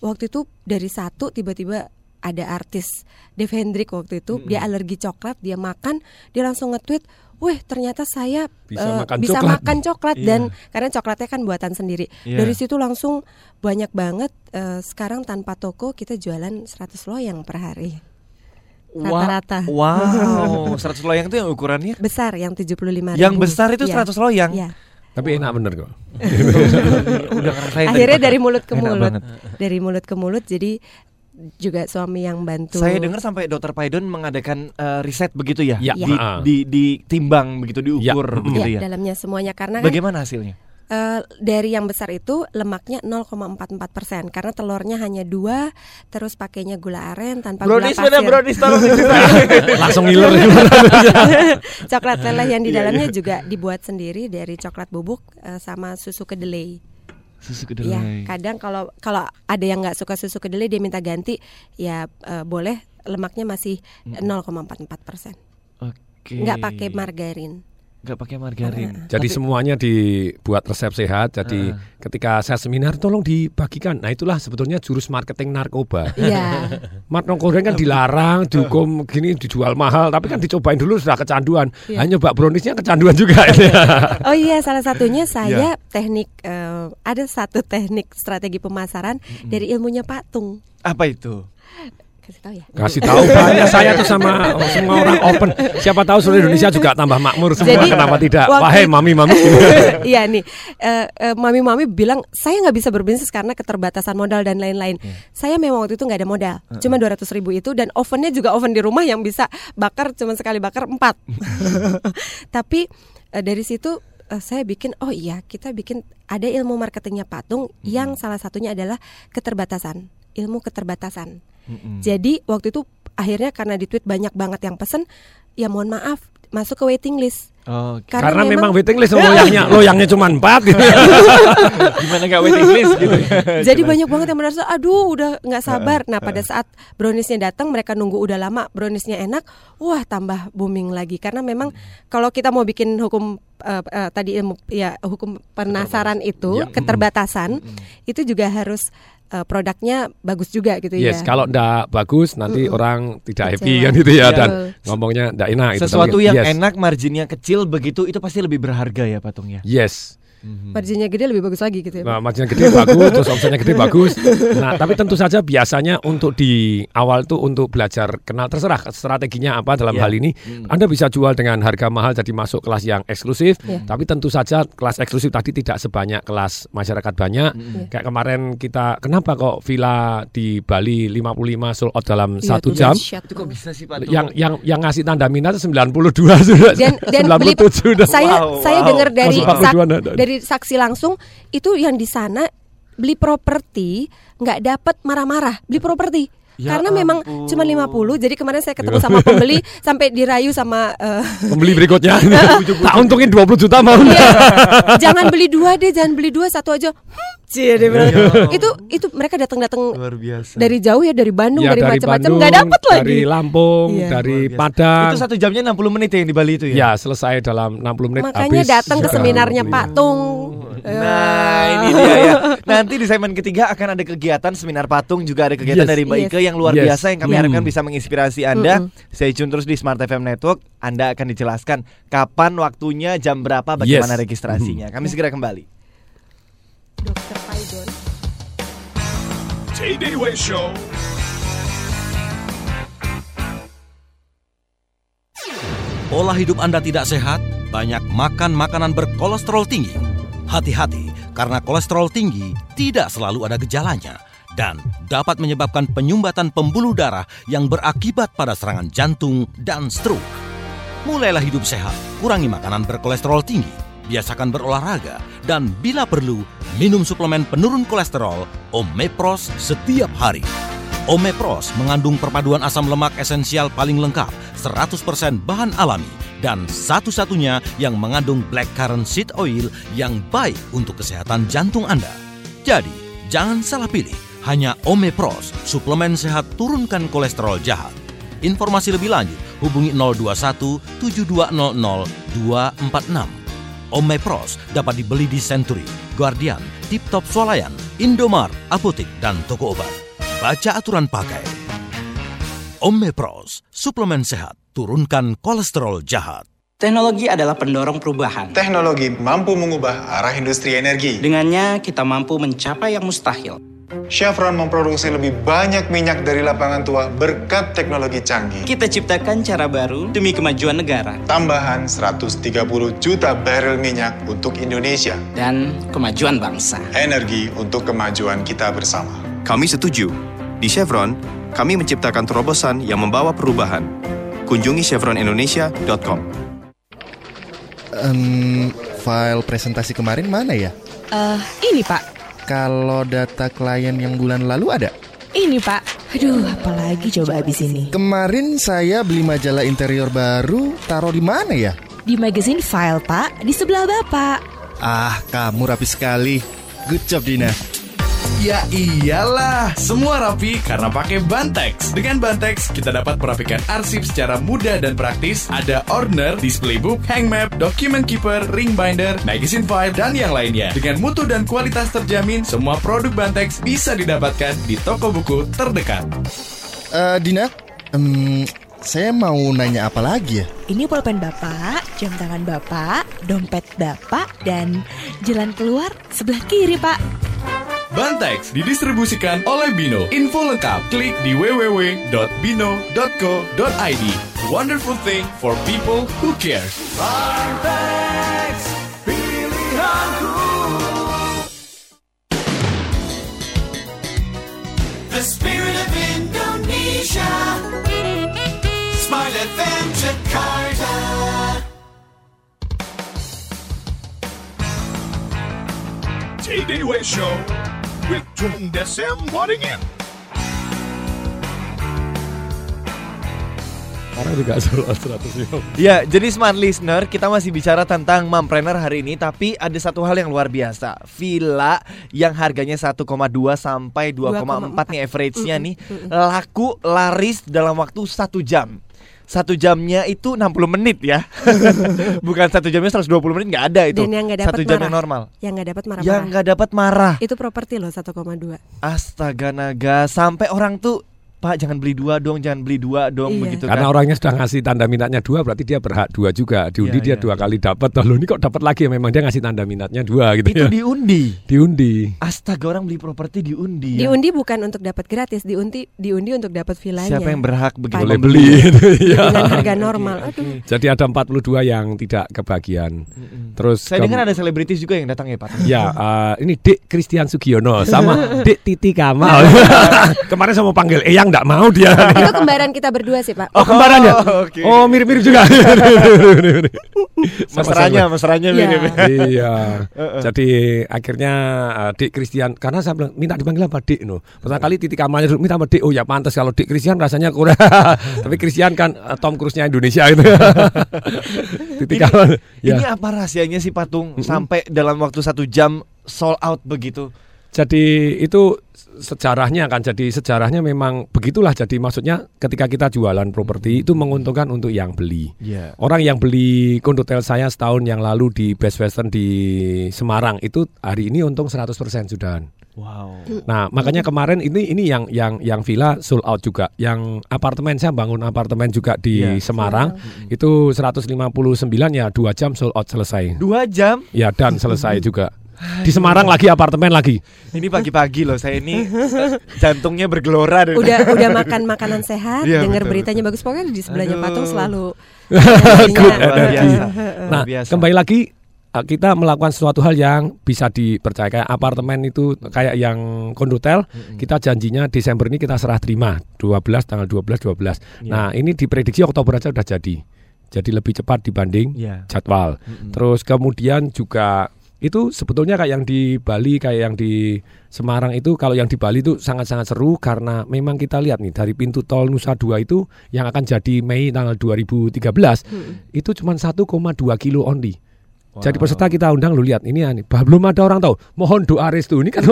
Waktu itu dari satu tiba-tiba ada artis Dev Hendrik waktu itu dia alergi coklat dia makan dia langsung nge-tweet Wih ternyata saya Bisa eh, makan bisa coklat." makan coklat Iya. dan karena coklatnya kan buatan sendiri Iya. dari situ langsung banyak banget eh, sekarang tanpa toko kita jualan 100 loyang per hari Rata-rata. Wow, 100 loyang itu yang ukurannya besar yang 75 Yang besar itu 100 loyang? Iya. Tapi enak bener kok. udah ngerasain Akhirnya dari mulut ke mulut, dari mulut ke mulut. Jadi juga suami yang bantu. Saya dengar sampai Dokter Paidon mengadakan eh, riset begitu ya, Ya. di, Ya. di, ditimbang begitu, diukur Ya. begitu Iya, ya. dalamnya semuanya karena kan Bagaimana hasilnya? eh, dari yang besar itu lemaknya 0,44 persen karena telurnya hanya dua, terus pakainya gula aren tanpa Brownies gula mana pasir. brownies diceritain. Langsung ngiler. coklat leleh yang di dalamnya juga dibuat sendiri dari coklat bubuk eh, sama susu kedelai. Susu Ya, kedelai. kadang kalau kalau ada yang nggak suka susu kedelai dia minta ganti, ya eh, boleh lemaknya masih 0,44 persen. Oke. Nggak pakai margarin. Nggak pakai margarin. Jadi semuanya dibuat resep sehat. Jadi Ah. ketika saya seminar tolong dibagikan. Nah itulah sebetulnya jurus marketing narkoba. Iya. Marketing goreng kan dilarang, dihukum gini dijual mahal, tapi kan dicobain dulu sudah kecanduan. Iya. Hanya Mbak browniesnya kecanduan juga. Oh iya, salah satunya saya teknik eh, ada satu teknik strategi pemasaran dari ilmunya Pak Tung. Apa itu? Kasih tahu ya. Kasih tahu banyak saya tuh sama semua orang open. Siapa tahu seluruh Indonesia juga tambah makmur semua. Jadi, Kenapa tidak? waktu- Wahai mami-mami. Iya nih, eh, eh, mami-mami bilang saya nggak bisa berbisnis karena keterbatasan modal dan lain-lain. Saya memang waktu itu nggak ada modal, cuma 200 ribu itu dan ovennya juga oven di rumah yang bisa bakar cuma sekali bakar empat. Tapi eh, dari situ eh, saya bikin, oh iya kita bikin ada ilmu marketingnya patung yang salah satunya adalah keterbatasan, ilmu keterbatasan. Jadi waktu itu akhirnya karena di tweet banyak banget yang pesen, ya mohon maaf masuk ke waiting list. Oke. Karena memang waiting list loyangnya, loyangnya cuma empat gitu. Gimana nggak waiting list gitu? Jadi banyak banget yang merasa, aduh udah nggak sabar. Nah pada saat browniesnya datang, mereka nunggu udah lama, browniesnya enak, wah tambah booming lagi. Karena memang kalau kita mau bikin hukum eh, eh, tadi ilmu ya hukum penasaran itu Ya. keterbatasan, itu juga harus eh, produknya bagus juga gitu Yes, ya. kalau ndak bagus nanti orang tidak happy Kecewa. kan gitu ya dan Betul. ngomongnya ndak enak itu. Sesuatu Tapi- yang yes. enak, marginnya kecil begitu, itu pasti lebih berharga ya patungnya. Yes. Marginnya gede lebih bagus lagi gitu ya. Nah, marginnya gede bagus, terus omsetnya gede bagus. Nah, tapi tentu saja biasanya untuk di awal tuh untuk belajar kenal terserah strateginya apa dalam Iya. hal ini. Anda bisa jual dengan harga mahal jadi masuk kelas yang eksklusif, Iya. tapi tentu saja kelas eksklusif tadi tidak sebanyak kelas masyarakat banyak. Kayak kemarin kita kenapa kok villa di Bali 55 sold out dalam Iya, satu jam? dahsyat Itu kok bisa sih patung? Yang yang yang ngasih tanda minat 92 sudah. dan dan beli 97 sudah. saya Wow, saya wow. dengar dari Masuk 42 sak- ada, ada. dari saksi langsung itu yang di sana beli properti nggak dapat marah-marah beli properti Ya karena memang ampun. cuma 50 jadi kemarin saya ketemu sama pembeli sampai dirayu sama eh, Pembeli berikutnya. tak untungin 20 juta mau Iya. jangan beli dua deh jangan beli dua satu aja Hmm, cie dia bilang. itu itu mereka datang-datang Luar biasa. dari jauh ya dari Bandung Ya, dari, macam-macam Bandung, nggak dapat lagi Dari Lampung, Iya. dari. Padang. Itu satu jamnya 60 menit ya yang di Bali itu ya? Ya, selesai dalam 60 menit makanya datang ke seminarnya beli. Pak Tung Nah ini dia ya Nanti di segmen ketiga akan ada kegiatan Seminar patung Juga ada kegiatan Yes. dari Mbak Yes. Ike Yang luar Yes. biasa Yang kami Hmm. harapkan bisa menginspirasi Anda Stay tune terus di Smart FM Network Anda akan dijelaskan Kapan waktunya, jam berapa, bagaimana Yes. registrasinya Kami segera kembali Dokter Paidon TDW Show. Pola hidup Anda tidak sehat, banyak makan makanan berkolesterol tinggi. Hati-hati, karena kolesterol tinggi tidak selalu ada gejalanya dan dapat menyebabkan penyumbatan pembuluh darah yang berakibat pada serangan jantung dan stroke. Mulailah hidup sehat, kurangi makanan berkolesterol tinggi, biasakan berolahraga, dan bila perlu, minum suplemen penurun kolesterol Omepros setiap hari. Omepros mengandung perpaduan asam lemak esensial paling lengkap, 100% bahan alami, dan satu-satunya yang mengandung blackcurrant seed oil yang baik untuk kesehatan jantung Anda. Jadi, jangan salah pilih, hanya Omepros, suplemen sehat turunkan kolesterol jahat. Informasi lebih lanjut hubungi 021 7200 246. Omepros dapat dibeli di Century, Guardian, Tip Top Swalayan, Indomart, Apotik, dan toko obat. Baca aturan pakai. Omepros, suplemen sehat, turunkan kolesterol jahat. Teknologi adalah pendorong perubahan. Teknologi mampu mengubah arah industri energi. Dengannya kita mampu mencapai yang mustahil. Chevron memproduksi lebih banyak minyak dari lapangan tua berkat teknologi canggih. Kita ciptakan cara baru demi kemajuan negara Tambahan 130 juta barrel minyak untuk Indonesia. dan kemajuan bangsa. Energi untuk kemajuan kita bersama. Kami setuju. Di Chevron, kami menciptakan terobosan yang membawa perubahan. Kunjungi chevronindonesia.com. Em, file presentasi kemarin mana ya? Eh, ini Pak, Kalau data klien yang bulan lalu ada? ini Pak. Aduh, apalagi coba habis ini. Kemarin saya beli majalah interior baru, taruh di mana ya? Di magazine file Pak, di sebelah Bapak. Ah, kamu rapi sekali. Good job Dina. Ya iyalah, semua rapi karena pakai Bantex. Dengan Bantex, kita dapat merapikan arsip secara mudah dan praktis. Ada order, display book, hang map, document keeper, ring binder, magazine file, dan yang lainnya. Dengan mutu dan kualitas terjamin, semua produk Bantex bisa didapatkan di toko buku terdekat. Eh, Dina, em, saya mau nanya apa lagi ya? Ini pulpen Bapak, jam tangan Bapak, dompet Bapak, dan jalan keluar sebelah kiri Pak. Bantex didistribusikan oleh Bino. Info lengkap klik di www.bino.co.id. Wonderful thing for people who cares. Bartex, pilihanku. The spirit of Indonesia. Smart FM Jakarta. TDW Show Tung Desem Waddingin. Orang juga selalu 150. Ya, jadi smart listener, kita masih bicara tentang mompreneur hari ini, tapi ada satu hal yang luar biasa. Villa yang harganya 1,2 sampai 2,4 nih average-nya nih laku laris dalam waktu satu jam. Satu jamnya itu 60 menit ya, bukan satu jamnya 120 menit nggak ada itu. Dan yang dapat satu jam marah. yang normal. Yang nggak dapat marah. Yang nggak dapat marah. Itu properti loh 1,2. Astaga naga, sampai orang tuh Pak jangan beli dua dong, jangan beli dua dong Iya. begitu Karena kan. orangnya sudah ngasih tanda minatnya dua, berarti dia berhak dua juga. Diundi Iya, dia iya, dua kali dapat. Lalu ini kok dapat lagi ya? Memang dia ngasih tanda minatnya dua gitu Itu ya. diundi. Diundi. Astaga orang beli properti diundi. ya. Diundi bukan untuk dapat gratis, diundi diundi untuk dapat villanya. Siapa yang berhak begitu? Boleh beli. ya. Dengan harga normal. Aduh. Jadi ada 42 yang tidak kebagian. Terus Saya dengar ada selebritis juga yang datang ya Pak. Ya, eh, ini Dik Christian Sugiono sama Dik Titi Kamal. Kemarin saya mau panggil Eyang nggak mau dia. Itu kembaran kita berdua sih, Pak. Oh kembaran ya? Oh, oke. Oh mirip-mirip juga. Mesranya, mesranya Iya. mirip. iya. Jadi akhirnya eh, Dik Christian karena saya bilang minta dipanggil apa Dik no. Pertama kali titik kamarnya dulu minta sama Dik. Oh ya pantas kalau Dik Christian rasanya kurang. Tapi Christian kan eh, Tom Cruise-nya Indonesia gitu. titik Ini. Ya. ini apa rahasianya sih Patung sampai dalam waktu satu jam sold out begitu? Jadi itu sejarahnya kan jadi sejarahnya memang begitulah jadi maksudnya ketika kita jualan properti itu menguntungkan untuk yang beli. Iya. Orang yang beli kondotel saya setahun yang lalu di Best Western di Semarang itu hari ini untung 100% sudah. Wow. Nah, makanya kemarin ini ini yang yang yang villa sold out juga. Yang apartemen saya bangun apartemen juga di Iya. Semarang itu 159 ya dua jam sold out selesai. Dua jam? Ya dan selesai juga. Di Semarang lagi apartemen lagi. Ini pagi-pagi loh saya ini eh, jantungnya bergelora. dari- Udah udah makan makanan sehat, Iya, dengar betul, beritanya bagus pokoknya di sebelahnya Aduh. Patung selalu Good Luar energy. biasa. Nah, Luar biasa. kembali lagi uh, kita melakukan sesuatu hal yang bisa dipercaya kayak apartemen itu kayak yang kondotel kita janjinya Desember ini kita serah terima 12 tanggal 12 12. Iya. Nah, ini diprediksi Oktober aja udah jadi. Jadi lebih cepat dibanding Iya. jadwal. Terus kemudian juga itu sebetulnya kayak yang di Bali kayak yang di Semarang itu kalau yang di Bali itu sangat-sangat seru karena memang kita lihat nih dari pintu tol Nusa Dua itu yang akan jadi Mei tanggal 2013 itu cuma 1,2 kilo only. Jadi peserta kita undang lu lihat ini ani bah, belum ada orang tahu. Mohon doa restu ini kan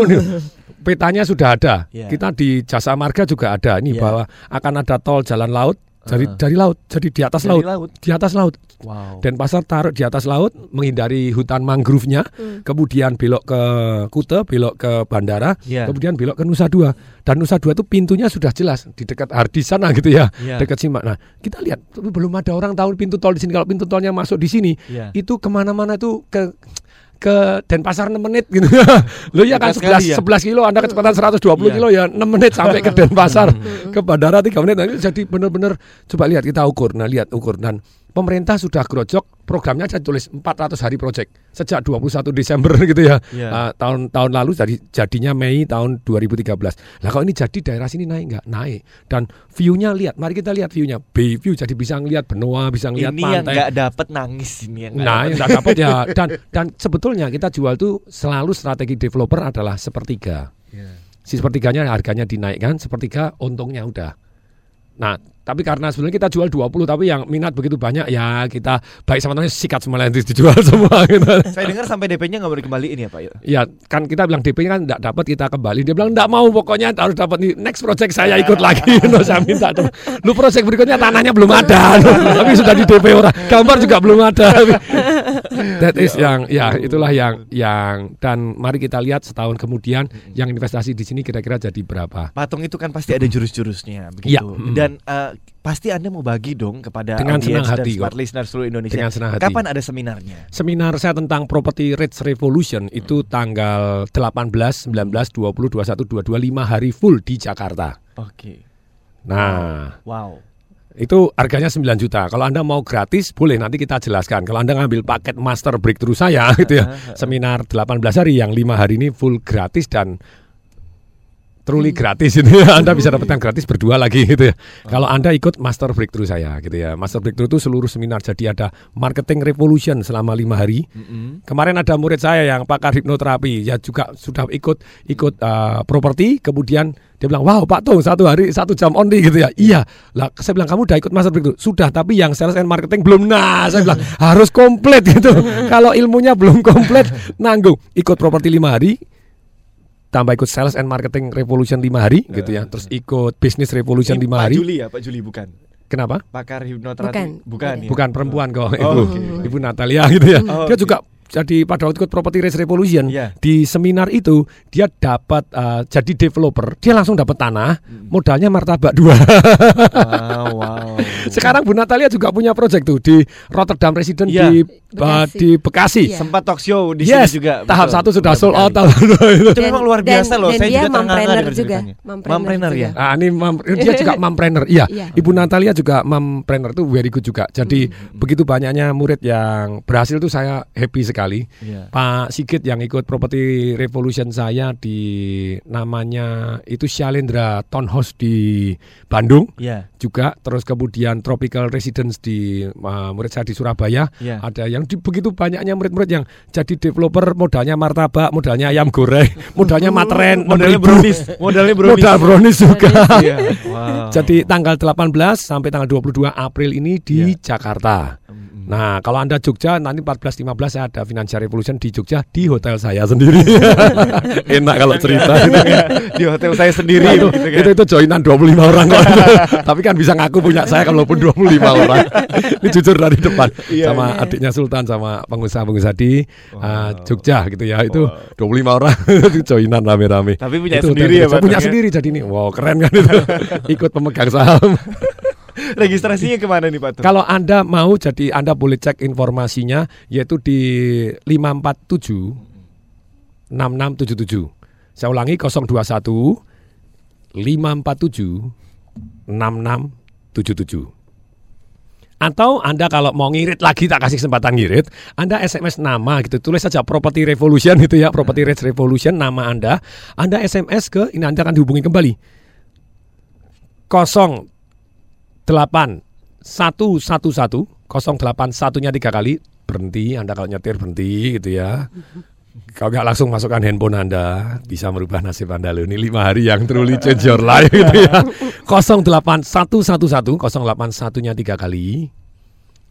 petanya sudah ada. Iya. Kita di Jasa Marga juga ada ini Iya. bahwa akan ada tol jalan laut dari Uh-uh. dari laut jadi di atas Dari laut. laut? di atas laut Wow. dan pasar taruh di atas laut menghindari hutan mangrove-nya kemudian belok ke Kute belok ke bandara Iya. kemudian belok ke Nusa Dua dan Nusa Dua itu pintunya sudah jelas di dekat Hardi sana gitu ya Iya. dekat Simak nah kita lihat tapi belum ada orang tahu pintu tol di sini kalau pintu tolnya masuk di sini Iya. itu ke mana-mana tuh ke ke Denpasar 6 menit gitu. Lo ya kan Dekat 11 sekali ya? 11 kilo Anda kecepatan 120 Iya. kilo ya 6 menit sampai ke Denpasar. ke bandara 3 menit. Nah, jadi benar-benar coba lihat kita ukur. Nah, lihat ukur dan pemerintah sudah grojok programnya saya tulis 400 hari project sejak 21 Desember gitu ya. Iya. Ah, tahun tahun lalu jadi jadinya Mei tahun 2013. Lah kalau ini jadi daerah sini naik nggak? Naik. Dan view-nya lihat, mari kita lihat view-nya. Bay view jadi bisa ngelihat benua, bisa ngelihat Ini yang pantai. nggak dapat nangis ini yang Nah, yang nggak dapat ya. Dan dan sebetulnya kita jual tuh selalu strategi developer adalah sepertiga. Iya. Si sepertiganya harganya dinaikkan, sepertiga untungnya udah. Nah, tapi karena sebenarnya kita jual 20 tapi yang minat begitu banyak ya kita baik sama teman sikat semua yang dijual semua gitu. Saya dengar sampai DP-nya nggak boleh dikembaliin ya Pak. Ya kan kita bilang DP-nya kan tidak dapat kita kembali. Dia bilang tidak mau pokoknya harus dapat nih next project saya ikut lagi. no, saya minta teman. Lu project berikutnya tanahnya belum ada. No, tapi sudah di DP orang. Gambar juga belum ada. That is Ya yang ya itulah yang yang dan mari kita lihat setahun kemudian yang investasi di sini kira-kira jadi berapa. Patung itu kan pasti ada jurus-jurusnya begitu. Iya, mm. Dan eh, pasti Anda mau bagi dong kepada Dengan senang hati dan smart listener seluruh Indonesia. Dengan senang hati. Kapan ada seminarnya? Seminar saya tentang property rates revolution itu tanggal 18, 19, 20, 21, 22 5 hari full di Jakarta. Oke. Nah, Wow. Itu harganya 9 juta. Kalau Anda mau gratis boleh nanti kita jelaskan. Kalau Anda ngambil paket master breakthrough saya gitu ya. Seminar 18 hari yang 5 hari ini full gratis dan truly gratis itu ya. Anda bisa dapatkan gratis berdua lagi gitu ya. Kalau Anda ikut master breakthrough saya gitu ya. Master breakthrough itu seluruh seminar jadi ada marketing revolution selama lima hari. Kemarin ada murid saya yang pakar hipnoterapi ya juga sudah ikut ikut uh, properti kemudian dia bilang wow Pak Tung satu hari satu jam only gitu ya. Iya. Lah saya bilang kamu udah ikut master breakthrough sudah tapi yang sales and marketing belum. Nah saya bilang harus komplit gitu. Kalau ilmunya belum komplit nanggung. Ikut properti lima hari tambah ikut sales and marketing revolution lima hari gitu ya. terus ikut business revolution lima Pak hari. Juli ya, Pak Juli bukan. kenapa? Pakar hipnoterapi. Bukan. ya? bukan perempuan kok. Ibu. Oh, oke. ibu Natalia gitu ya. Oh, dia oke. juga jadi pada waktu ikut property race revolution Iya. di seminar itu dia dapat uh, jadi developer dia langsung dapat tanah Hmm. modalnya martabak dua Wow, wow. sekarang Bu Natalia juga punya project tuh di Rotterdam Resident Iya. di uh, di Bekasi Sempat talk show di yes, sini juga. tahap betul. satu sudah sold out dua itu. Itu memang luar biasa loh. dan Saya dia juga dengar juga. Mompreneur ya. Ah, ini mam- dia juga mompreneur. Iya, Iya. Ibu Natalia juga mompreneur itu very good juga. Jadi begitu banyaknya murid yang berhasil tuh saya happy sekali. Iya. Pak Sigit yang ikut property revolution saya di namanya itu Shalendra Townhouse di Bandung. Iya. Juga terus kemudian Tropical Residence di uh, murid saya di Surabaya. Iya. Ada yang di, begitu banyaknya murid-murid yang jadi developer modalnya martabak, modalnya ayam goreng, modalnya materen, Modalnya 6.000. brownies, modalnya brownies. Modal brownies juga. Iya. Wow. Jadi tanggal 18 sampai tanggal 22 April ini di Iya. Jakarta. Nah, kalau Anda Jogja nanti 14 15 saya ada Financial Revolution di Jogja di hotel saya sendiri. Enak kalau cerita gitu kan. Di hotel saya sendiri itu, gitu kan. itu itu joinan 25 orang kok. Tapi kan bisa ngaku punya saya kalaupun 25 orang. Ini jujur dari depan Iya, sama iya. adiknya Sultan sama pengusaha-pengusaha di uh, Jogja gitu ya. Itu 25 orang itu joinan rame-rame. Tapi punya Itu sendiri ya, Pak, punya ya? sendiri jadi ini. Wow, keren kan itu. Ikut pemegang saham. Registrasinya ke mana nih Pak Tung? Kalau Anda mau jadi Anda boleh cek informasinya yaitu di 547 6677. Saya ulangi 021 547 6677. Atau Anda kalau mau ngirit lagi tak kasih kesempatan ngirit, Anda SMS nama gitu, tulis saja Property Revolution itu ya, Property Rates Revolution nama Anda. Anda SMS ke ini Anda akan dihubungi kembali. 0 8 1 1 1 081 nya tiga kali. Berhenti Anda kalau nyetir berhenti gitu ya. Kalau nggak langsung masukkan handphone Anda bisa merubah nasib Anda. Loh ini lima hari yang truly change your life gitu ya. 08111 081 nya tiga kali.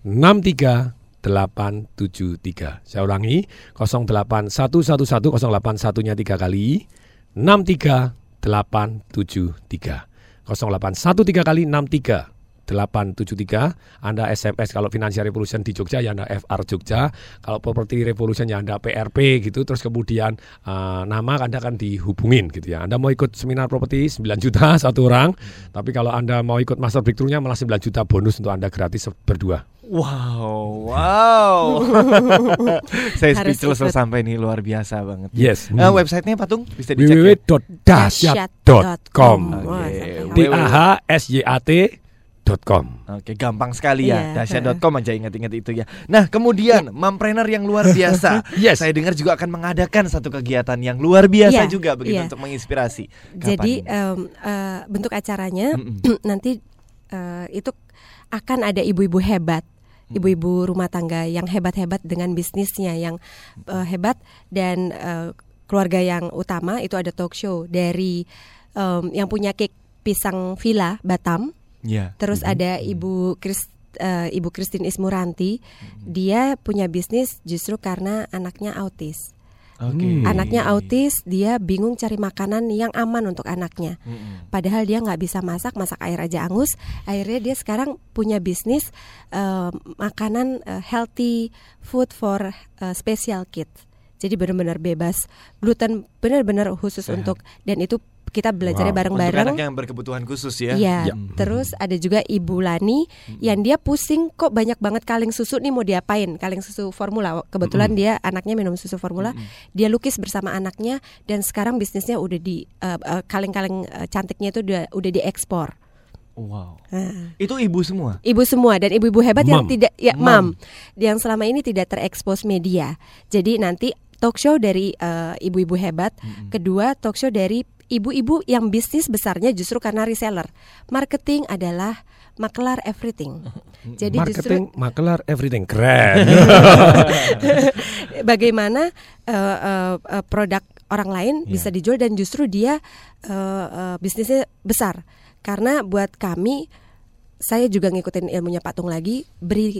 63873 saya ulangi. 08111 081 nya tiga kali. 63873 0813 kali. 63 873 Anda SMS kalau Financial Revolution di Jogja ya Anda FR Jogja kalau Property Revolution ya Anda PRP gitu terus kemudian eh, nama Anda akan dihubungin gitu ya Anda mau ikut seminar properti 9 juta satu orang tapi kalau Anda mau ikut Master Breakthrough-nya malah 9 juta bonus untuk Anda gratis berdua Wow, wow. Saya speechless sampai nih luar biasa banget. Yes. Hmm. websitenya Patung bisa dicek ya? www.dasyat.com Oke. D A H S Y A T dot com. Oke, gampang sekali ya. Iya. Dahsyat.com aja ingat-ingat itu ya. Nah, kemudian mompreneur yang luar biasa. Yes. Saya dengar juga akan mengadakan satu kegiatan yang luar biasa Iya, juga begitu iya. untuk menginspirasi. Jadi Kapan? em, eh, bentuk acaranya nanti eh, itu akan ada ibu-ibu hebat, ibu-ibu rumah tangga yang hebat-hebat dengan bisnisnya yang eh, hebat dan eh, keluarga yang utama itu ada talk show dari em, yang punya cake pisang villa Batam. Iya. Terus ada Ibu Kris eh, Ibu Christine Ismuranti, dia punya bisnis justru karena anaknya autis. Oke. Anaknya autis, dia bingung cari makanan yang aman untuk anaknya. Padahal dia nggak bisa masak, masak air aja angus. Akhirnya dia sekarang punya bisnis eh, makanan eh, healthy food for eh, special kids. Jadi benar-benar bebas gluten, benar-benar khusus Sehat. untuk dan itu kita belajarnya Untuk bareng-bareng. anak yang berkebutuhan khusus ya. Iya. Terus ada juga Ibu Lani yang dia pusing kok banyak banget kaleng susu nih mau diapain? Kaleng susu formula. Kebetulan dia anaknya minum susu formula. Dia lukis bersama anaknya dan sekarang bisnisnya udah di eh, eh, kaleng-kaleng eh, cantiknya itu udah udah diekspor. Wow. Nah. Itu ibu semua. Ibu semua dan ibu-ibu hebat yang Mam. tidak ya Mam. mam yang selama ini tidak terekspos media. Jadi nanti talk show dari eh, ibu-ibu hebat, kedua talk show dari ibu-ibu yang bisnis besarnya justru karena reseller. Marketing adalah makelar everything. Jadi Marketing, justru makelar, everything keren. bagaimana eh, eh, produk orang lain Iya. bisa dijual dan justru dia eh, eh, bisnisnya besar. Karena buat kami saya juga ngikutin ilmunya Patung lagi beri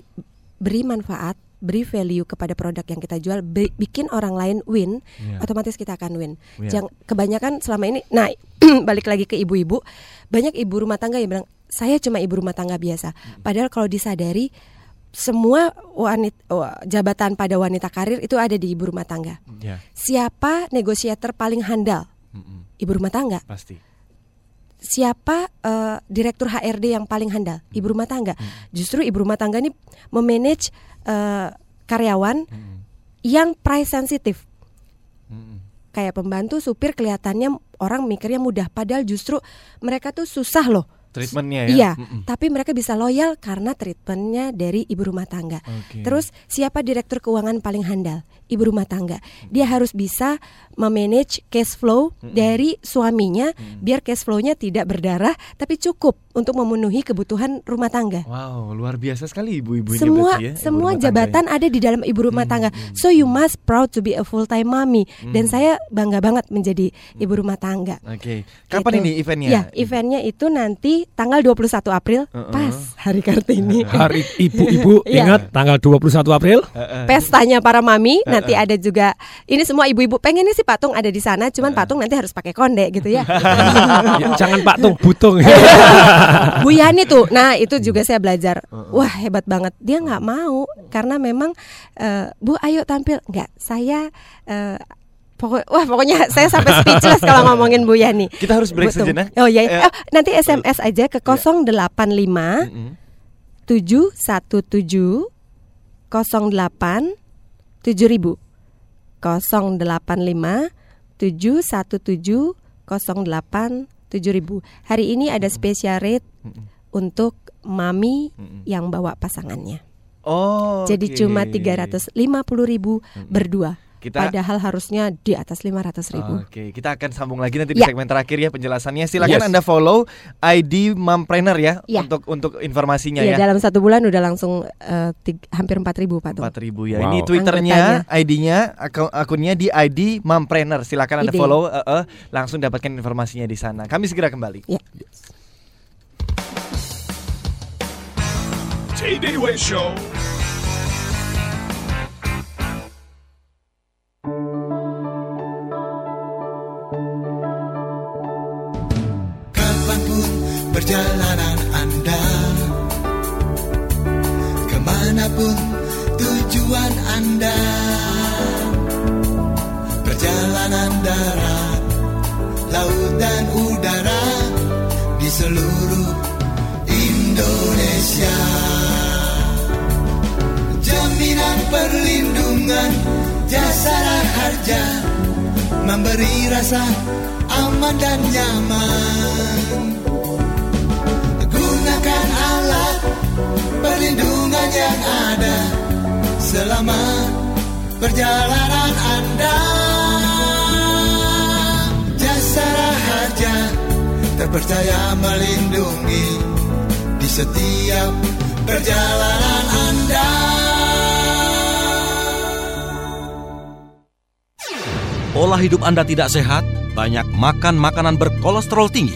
beri manfaat, beri value kepada produk yang kita jual, bi- bikin orang lain win, Iya. otomatis kita akan win. Iya. Jangan kebanyakan selama ini nah balik lagi ke ibu-ibu, banyak ibu rumah tangga yang bilang saya cuma ibu rumah tangga biasa. Padahal kalau disadari semua wanita jabatan pada wanita karir itu ada di ibu rumah tangga. Ya, Siapa negosiator paling handal? Ibu rumah tangga. pasti. Siapa eh, direktur HRD yang paling handal? Ibu rumah tangga. Justru ibu rumah tangga ini memanage eh, karyawan yang price sensitif. Kayak pembantu supir kelihatannya orang mikirnya mudah, padahal justru mereka tuh susah loh. Treatmentnya ya. Iya, Mm-mm. tapi mereka bisa loyal karena treatmentnya dari ibu rumah tangga. Oke. Terus siapa direktur keuangan paling handal? Ibu rumah tangga. Dia harus bisa memanage cash flow dari suaminya biar cash flow-nya tidak berdarah tapi cukup untuk memenuhi kebutuhan rumah tangga. Wow, luar biasa sekali ibu-ibu ini Semua ya, ibu semua tangga jabatan ya. ada di dalam ibu rumah tangga. So you must proud to be a full time mommy. Dan Hmm. saya bangga banget menjadi ibu rumah tangga. Oke. Kapan Gitu. ini eventnya? Ya, eventnya itu nanti tanggal 21 April Uh-uh. pas hari Kartini. Hari ibu-ibu Iya. ingat tanggal 21 April. Pestanya para mami Uh-uh. nanti ada juga ini semua ibu-ibu pengennya sih patung ada di sana, cuman patung nanti harus pakai konde gitu ya. Ya, jangan Pak Tung, butung. Bu Yani tuh, nah itu juga saya belajar. Wah hebat banget. Dia nggak mau karena memang eh, Bu ayo tampil. Nggak, saya eh, pokok, wah pokoknya saya sampai speechless kalau ngomongin Bu Yani. Kita harus break Bu Tung. sejenak. Oh iya, Eh, Oh, nanti SMS aja ke 085 717 08 7000 085 717 08 7000. Hari ini ada special rate untuk mami yang bawa pasangannya. Oh. Jadi oke. cuma 350.000 ribu berdua. Kita- Padahal harusnya di atas 500 ribu. Oke, kita akan sambung lagi nanti di Ya. segmen terakhir ya penjelasannya. Silakan Yes. Anda follow ID Mompreneur ya, Ya. untuk untuk informasinya Iya, ya. dalam satu bulan udah langsung eh, tig- hampir 4 ribu Pak Tung. 4000 ya. Wow. Ini Twitternya, ID-nya, akun- akunnya di ID Mompreneur. Silakan Anda follow, eh, eh, langsung dapatkan informasinya di sana. Kami segera kembali. Ya. Day Show. Perjalanan Anda. Ke mana pun tujuan Anda. Perjalanan darat, laut dan udara Di seluruh Indonesia. Jaminan perlindungan jasara harja Memberi rasa aman dan nyaman Gunakan alat perlindungan yang ada Selama perjalanan Anda Jasara harja terpercaya melindungi Di setiap perjalanan Anda Pola hidup Anda tidak sehat, banyak makan makanan berkolesterol tinggi.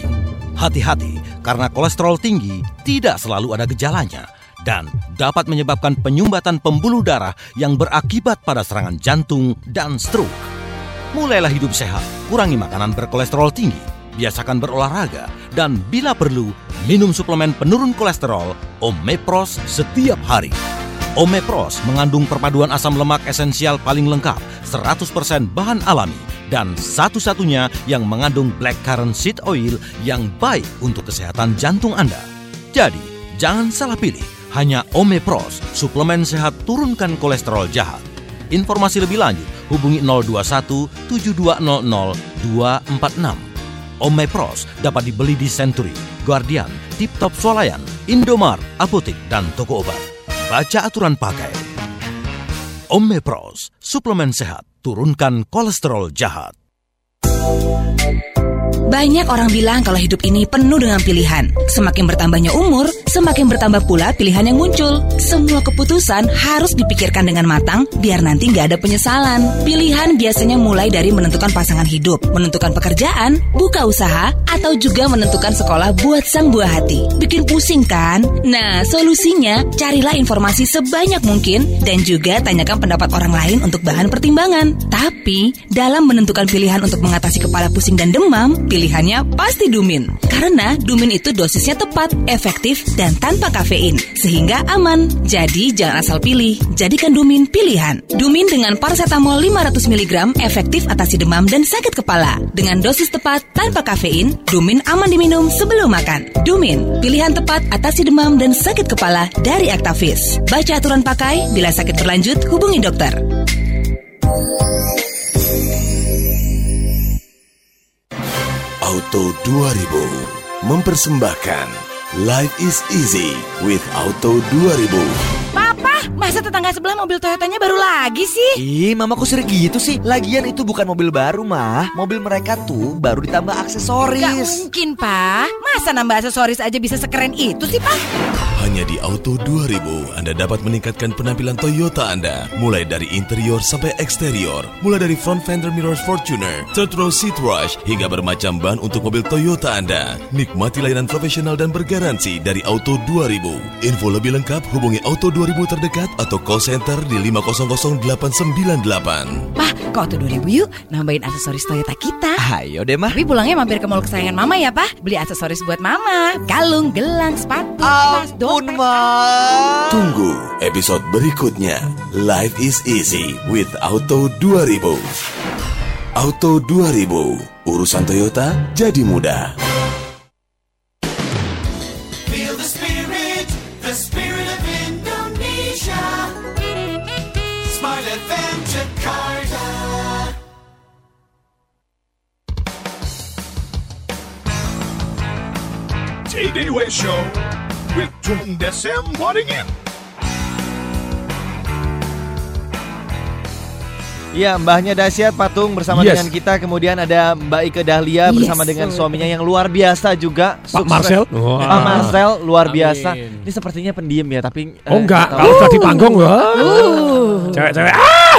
Hati-hati, karena kolesterol tinggi tidak selalu ada gejalanya dan dapat menyebabkan penyumbatan pembuluh darah yang berakibat pada serangan jantung dan stroke. mulailah hidup sehat, kurangi makanan berkolesterol tinggi, biasakan berolahraga, dan bila perlu, minum suplemen penurun kolesterol Omepros setiap hari. Omepros mengandung perpaduan asam lemak esensial paling lengkap, 100% bahan alami, dan satu-satunya yang mengandung blackcurrant seed oil yang baik untuk kesehatan jantung Anda. Jadi, jangan salah pilih, hanya Omepros, suplemen sehat turunkan kolesterol jahat. Informasi lebih lanjut hubungi 021 7200 246. Omepros dapat dibeli di Century, Guardian, Tip Top Swalayan, Indomart, Apotik, dan toko obat. Baca aturan pakai. Omepros, suplemen sehat, turunkan kolesterol jahat. Banyak orang bilang kalau hidup ini penuh dengan pilihan. Semakin bertambahnya umur, semakin bertambah pula pilihan yang muncul. Semua keputusan harus dipikirkan dengan matang biar nanti nggak ada penyesalan. Pilihan biasanya mulai dari menentukan pasangan hidup, menentukan pekerjaan, buka usaha, atau juga menentukan sekolah buat sang buah hati. Bikin pusing kan? Nah, solusinya carilah informasi sebanyak mungkin dan juga tanyakan pendapat orang lain untuk bahan pertimbangan. Tapi, dalam menentukan pilihan untuk mengatasi kepala pusing dan demam, pilihannya pasti Dumin. Karena Dumin itu dosisnya tepat, efektif, dan tanpa kafein. Sehingga aman. Jadi jangan asal pilih. Jadikan Dumin pilihan. Dumin dengan paracetamol 500 mg efektif atasi demam dan sakit kepala. Dengan dosis tepat tanpa kafein, Dumin aman diminum sebelum makan. Dumin, pilihan tepat atasi demam dan sakit kepala dari Actavis. Baca aturan pakai, bila sakit berlanjut hubungi dokter. Auto 2000 mempersembahkan Life is easy with Auto 2000. Papa, masa tetangga sebelah mobil Toyotanya baru lagi sih? Ih, mama kok sering gitu sih? Lagian itu bukan mobil baru, mah. Mobil mereka tuh baru ditambah Gak aksesoris. mungkin, Pak. Masa nambah aksesoris aja bisa sekeren itu sih, Pak? Hanya di Auto 2000 Anda dapat meningkatkan penampilan Toyota Anda mulai dari interior sampai eksterior, mulai dari front fender mirror Fortuner, third row seat rush hingga bermacam ban untuk mobil Toyota Anda. Nikmati layanan profesional dan bergaransi dari Auto 2000. Info lebih lengkap hubungi Auto 2000 terdekat atau call center di 500898. Pak, ke Auto 2000 yuk nambahin aksesoris Toyota kita. Ayo deh, mah. Tapi pulangnya mampir ke mall kesayangan Mama ya, Pak. Beli aksesoris buat Mama. Kalung, gelang, sepatu, tas, dompet. Tunggu episode berikutnya. Life is easy with Auto 2000. Auto 2000, urusan Toyota jadi mudah. TDW Show with Tung Desem Waddingin. Ya, mbahnya dahsyat patung bersama Yes. dengan kita. Kemudian ada Mbak Ike Dahlia Yes. bersama dengan suaminya yang luar biasa juga. Pak Marcel. Wah. Pak Marcel luar Amin. biasa. Ini sepertinya pendiam ya, tapi Oh eh, enggak, nggak kalau udah di panggung wah. Cewek-cewek ah.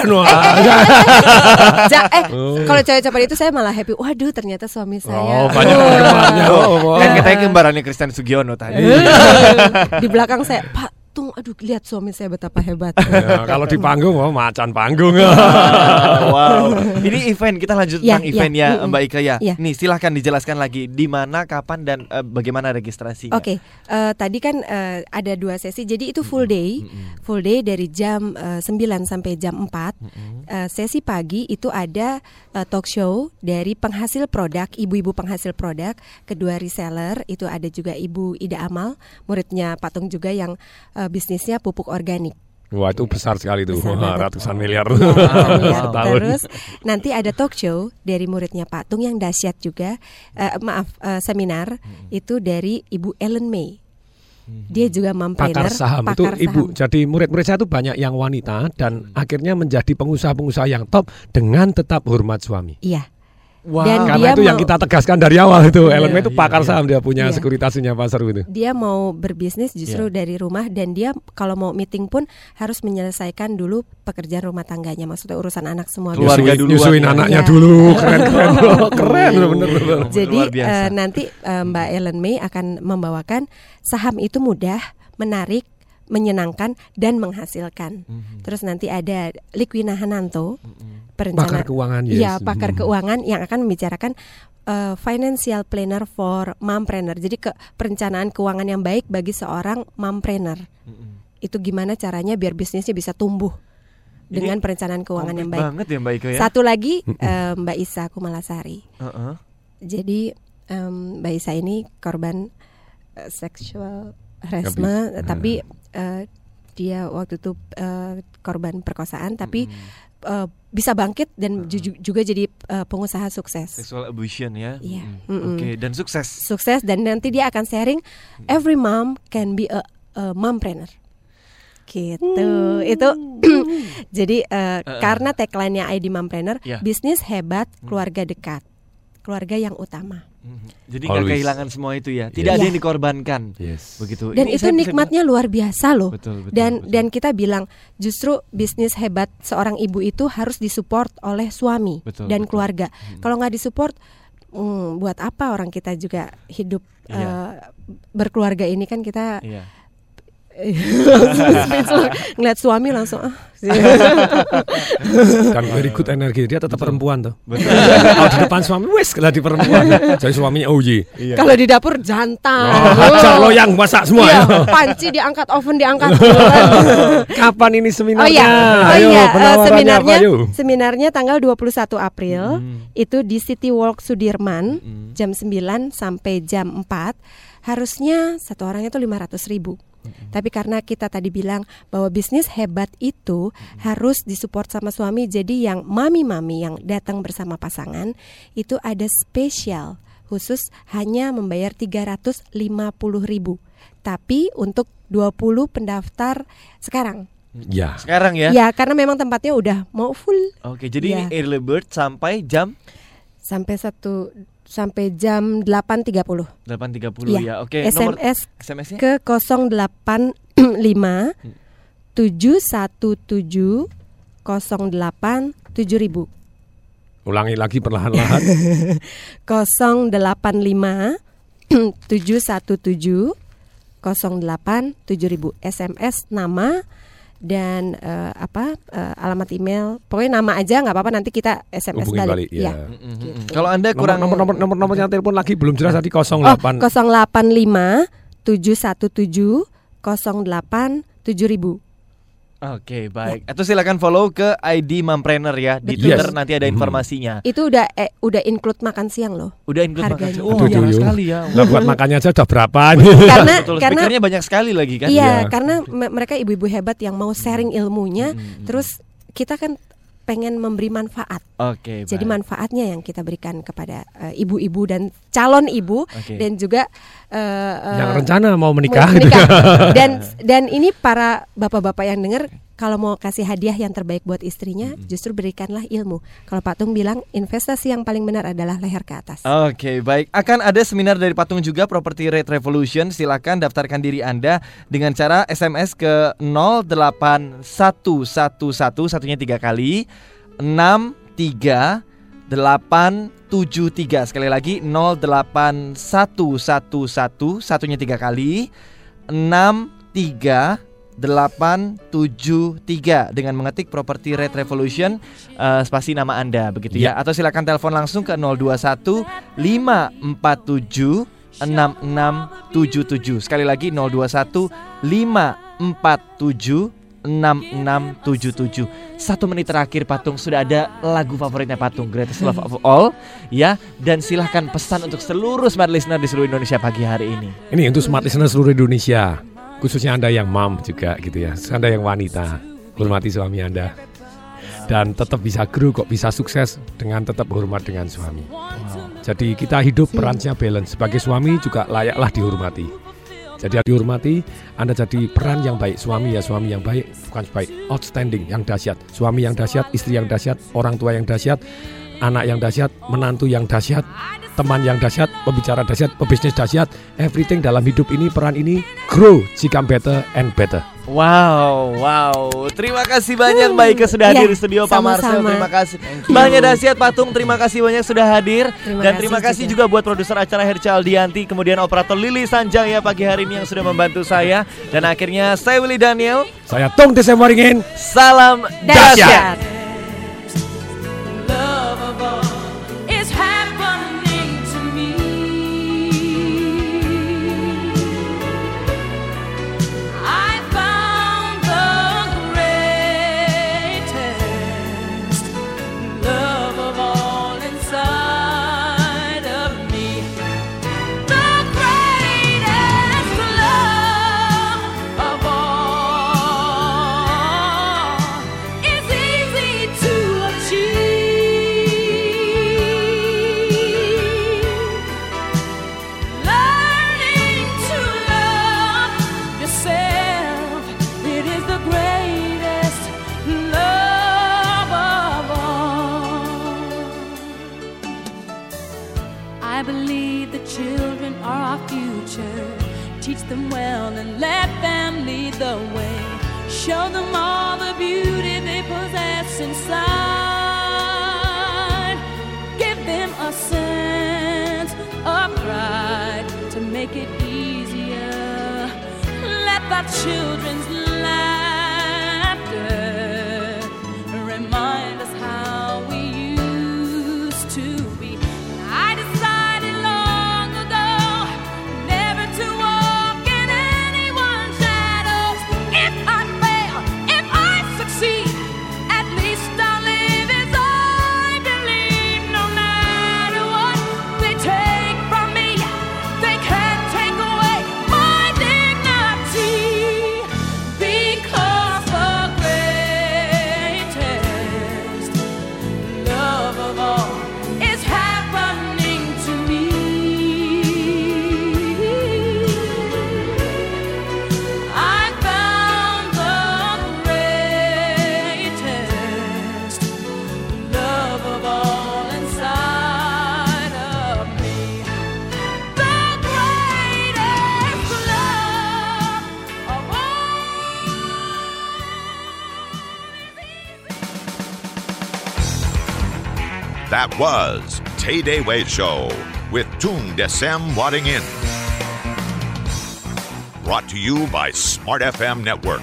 Ja- eh, Oh. kalau cewek-cewek itu saya malah happy. Waduh, ternyata suami saya. Oh, banyak Oh. Oh, Kan katanya kembarannya Kristen Sugiono tadi. Di belakang saya, Pak Tung, aduh lihat suami saya betapa hebat. Ya, kalau di panggung oh macan panggung. wow. Ini event kita lanjut Ya, tentang ya. event ya, Mm-mm. Mbak Ika ya. Ya. Nih silahkan dijelaskan lagi di mana, kapan dan eh, bagaimana registrasinya. Oke, eh, tadi kan eh, ada dua sesi, jadi itu full day, full day dari jam eh, 9 sampai jam 4. Eh, sesi pagi itu ada eh, talk show dari penghasil produk, ibu-ibu penghasil produk, kedua reseller, itu ada juga Ibu Ida Amal, muridnya Patung juga yang eh, bisnisnya pupuk organik. Wah itu besar sekali tuh, Besar Wah, ratusan miliar. Ya, miliar. tahun. Terus nanti ada talk show dari muridnya Patung yang dahsyat juga. Eh, maaf, eh, seminar itu dari Ibu Ellen May. Dia juga pakar mompreneur, saham itu pakar ibu. saham. Jadi murid-murid saya itu banyak yang wanita dan akhirnya menjadi pengusaha-pengusaha yang top dengan tetap hormat suami. Iya. Wow. Dan Karena dia itu yang kita tegaskan dari awal itu. Iya, Ellen May itu iya, pakar iya. saham dia punya Iya. sekuritasnya pasar itu. Dia mau berbisnis justru dari rumah dan dia kalau mau meeting pun harus menyelesaikan dulu pekerjaan rumah tangganya, maksudnya urusan anak semua. Keluarga Nyusuin- duluan nyusuin ya. anaknya Iya. dulu. Keren keren. keren bener bener. Jadi eh, nanti eh, Mbak Ellen May akan membawakan saham itu mudah, menarik, menyenangkan dan menghasilkan. Terus nanti ada Likwina Hananto, perencana Pakar keuangan, yes. Iya, pakar Mhm. keuangan yang akan membicarakan uh, financial planner for mompreneur. Jadi ke perencanaan keuangan yang baik bagi seorang mompreneur. Itu gimana caranya biar bisnisnya bisa tumbuh Ini dengan perencanaan keuangan yang baik. banget ya, Mbak Ika ya? Satu lagi uh, Mbak Isa Kumalasari. Heeh. Jadi em, Mbak Isa ini korban eh, sexual harassment, tapi eh, dia waktu itu eh, korban perkosaan, tapi eh, bisa bangkit dan ju- juga jadi eh, pengusaha sukses. Sexual abusion ya. Iya. Mm. Mm-mm. Oke, dan sukses. Sukses dan nanti dia akan sharing every mom can be a, a mompreneur. Gitu. Itu jadi eh, Uh-uh. karena tagline-nya ID Mompreneur, Iya. bisnis hebat, keluarga dekat. Keluarga yang utama. Jadi nggak kehilangan semua itu ya. Tidak Iya. ada yang dikorbankan. Begitu. Dan Ini itu saya bisa nikmatnya luar biasa loh. Betul, betul, dan dan kita bilang justru bisnis hebat seorang ibu itu harus disupport oleh suami Betul, dan betul. keluarga. Kalau nggak disupport, hmm, buat apa orang kita juga hidup Iya. eh, berkeluarga ini kan kita Iya. Ngeliat suami langsung ah. Dan very good energi dia tetap perempuan tuh. Kalau di depan suami wes kalau di perempuan. Jadi suaminya oh iya. Kalau di dapur jantan. Oh, hajar loyang masak semua Iya, ya. panci diangkat, oven diangkat. Kapan ini seminarnya? Oh iya, oh iya, eh, seminarnya apa, yuk? seminarnya tanggal 21 April itu di City Walk Sudirman jam 9 sampai jam 4. Harusnya satu orangnya itu 500 ribu. Tapi karena kita tadi bilang bahwa bisnis hebat itu harus disupport sama suami, jadi yang mami-mami yang datang bersama pasangan itu ada spesial khusus hanya membayar 350 ribu. Tapi untuk 20 pendaftar sekarang. Ya. Sekarang ya. Ya, karena memang tempatnya udah mau full. Oke, jadi Iya. ini early bird sampai jam sampai satu sampai jam 8.30. 8.30 Iya. ya. Oke, nomor SMS SMS-nya? ke 085 717 08 7000. Ulangi lagi perlahan-lahan. 085 717 08 7000 SMS nama dan eh, apa eh, alamat email pokoknya nama aja nggak apa-apa nanti kita SMS balik, balik, ya. Gitu. Kalau Anda kurang nomor nomor nomor nomornya telepon lagi belum jelas tadi 08 Oh, 085 717 08 7000. Oke, baik. Atau silakan follow ke ID Mompreneur ya di Betul. Twitter Yes. nanti ada informasinya. Itu udah eh, udah include makan siang loh. Udah include makan Harganya. siang. Oh, Aduh, Duyu. sekali ya. Nggak buat makannya aja udah berapa nih. Karena Betul, karena speakernya banyak sekali lagi kan? Iya, karena me- mereka ibu-ibu hebat yang mau sharing ilmunya, terus kita kan pengen memberi manfaat. Oke, Jadi baik. manfaatnya yang kita berikan kepada eh, ibu-ibu dan calon ibu Oke. dan juga eh, eh, Yang rencana mau menikah. menikah. dan dan ini para bapak-bapak yang dengar kalau mau kasih hadiah yang terbaik buat istrinya, justru berikanlah ilmu. Kalau Pak Tung bilang investasi yang paling benar adalah leher ke atas. Oke, baik. Akan ada seminar dari Patung juga Property Rate Revolution. Silakan daftarkan diri Anda dengan cara SMS ke 08111 satunya tiga kali 63 873 sekali lagi 08111 satunya tiga kali. 63 873 dengan mengetik Property Rate Revolution eh, spasi nama Anda begitu ya. Atau silakan telepon langsung ke 021 547 6677. Sekali lagi 021 547 6677 Satu menit terakhir Patung Sudah ada lagu favoritnya Patung Greatest Love of All Ya Dan silahkan pesan untuk seluruh smart listener di seluruh Indonesia pagi hari ini Ini untuk smart listener seluruh Indonesia, khususnya Anda yang mom juga gitu ya. Anda yang wanita, hormati suami Anda. Dan tetap bisa grow kok bisa sukses dengan tetap hormat dengan suami. Jadi kita hidup perannya balance. Sebagai suami juga layaklah dihormati. Jadi dihormati, Anda jadi peran yang baik. Suami ya suami yang baik, bukan baik, outstanding, yang dahsyat. Suami yang dahsyat, istri yang dahsyat, orang tua yang dahsyat, anak yang dahsyat, menantu yang dahsyat, teman yang dahsyat, pembicara dahsyat, pebisnis dahsyat, everything dalam hidup ini, peran ini grow, become better and better. Wow, wow. Terima kasih banyak Mbak Ika sudah hadir Ya, di studio Pak Marcel. Terima kasih. Bang Edasiat Patung, terima kasih banyak sudah hadir. Terima Dan terima kasih juga. juga buat produser acara Herca Aldianti, kemudian operator Lili Sanjaya pagi hari ini yang sudah membantu saya. Dan akhirnya saya Willy Daniel. Saya Tung Desem Waringin. Salam dahsyat. love Teach them well and let them lead the way. Show them all the beauty they possess inside. Give them a sense of pride to make it easier. Let the children's was Tay Day Way Show with Tung Desem Wadding In. Brought to you by Smart FM Network.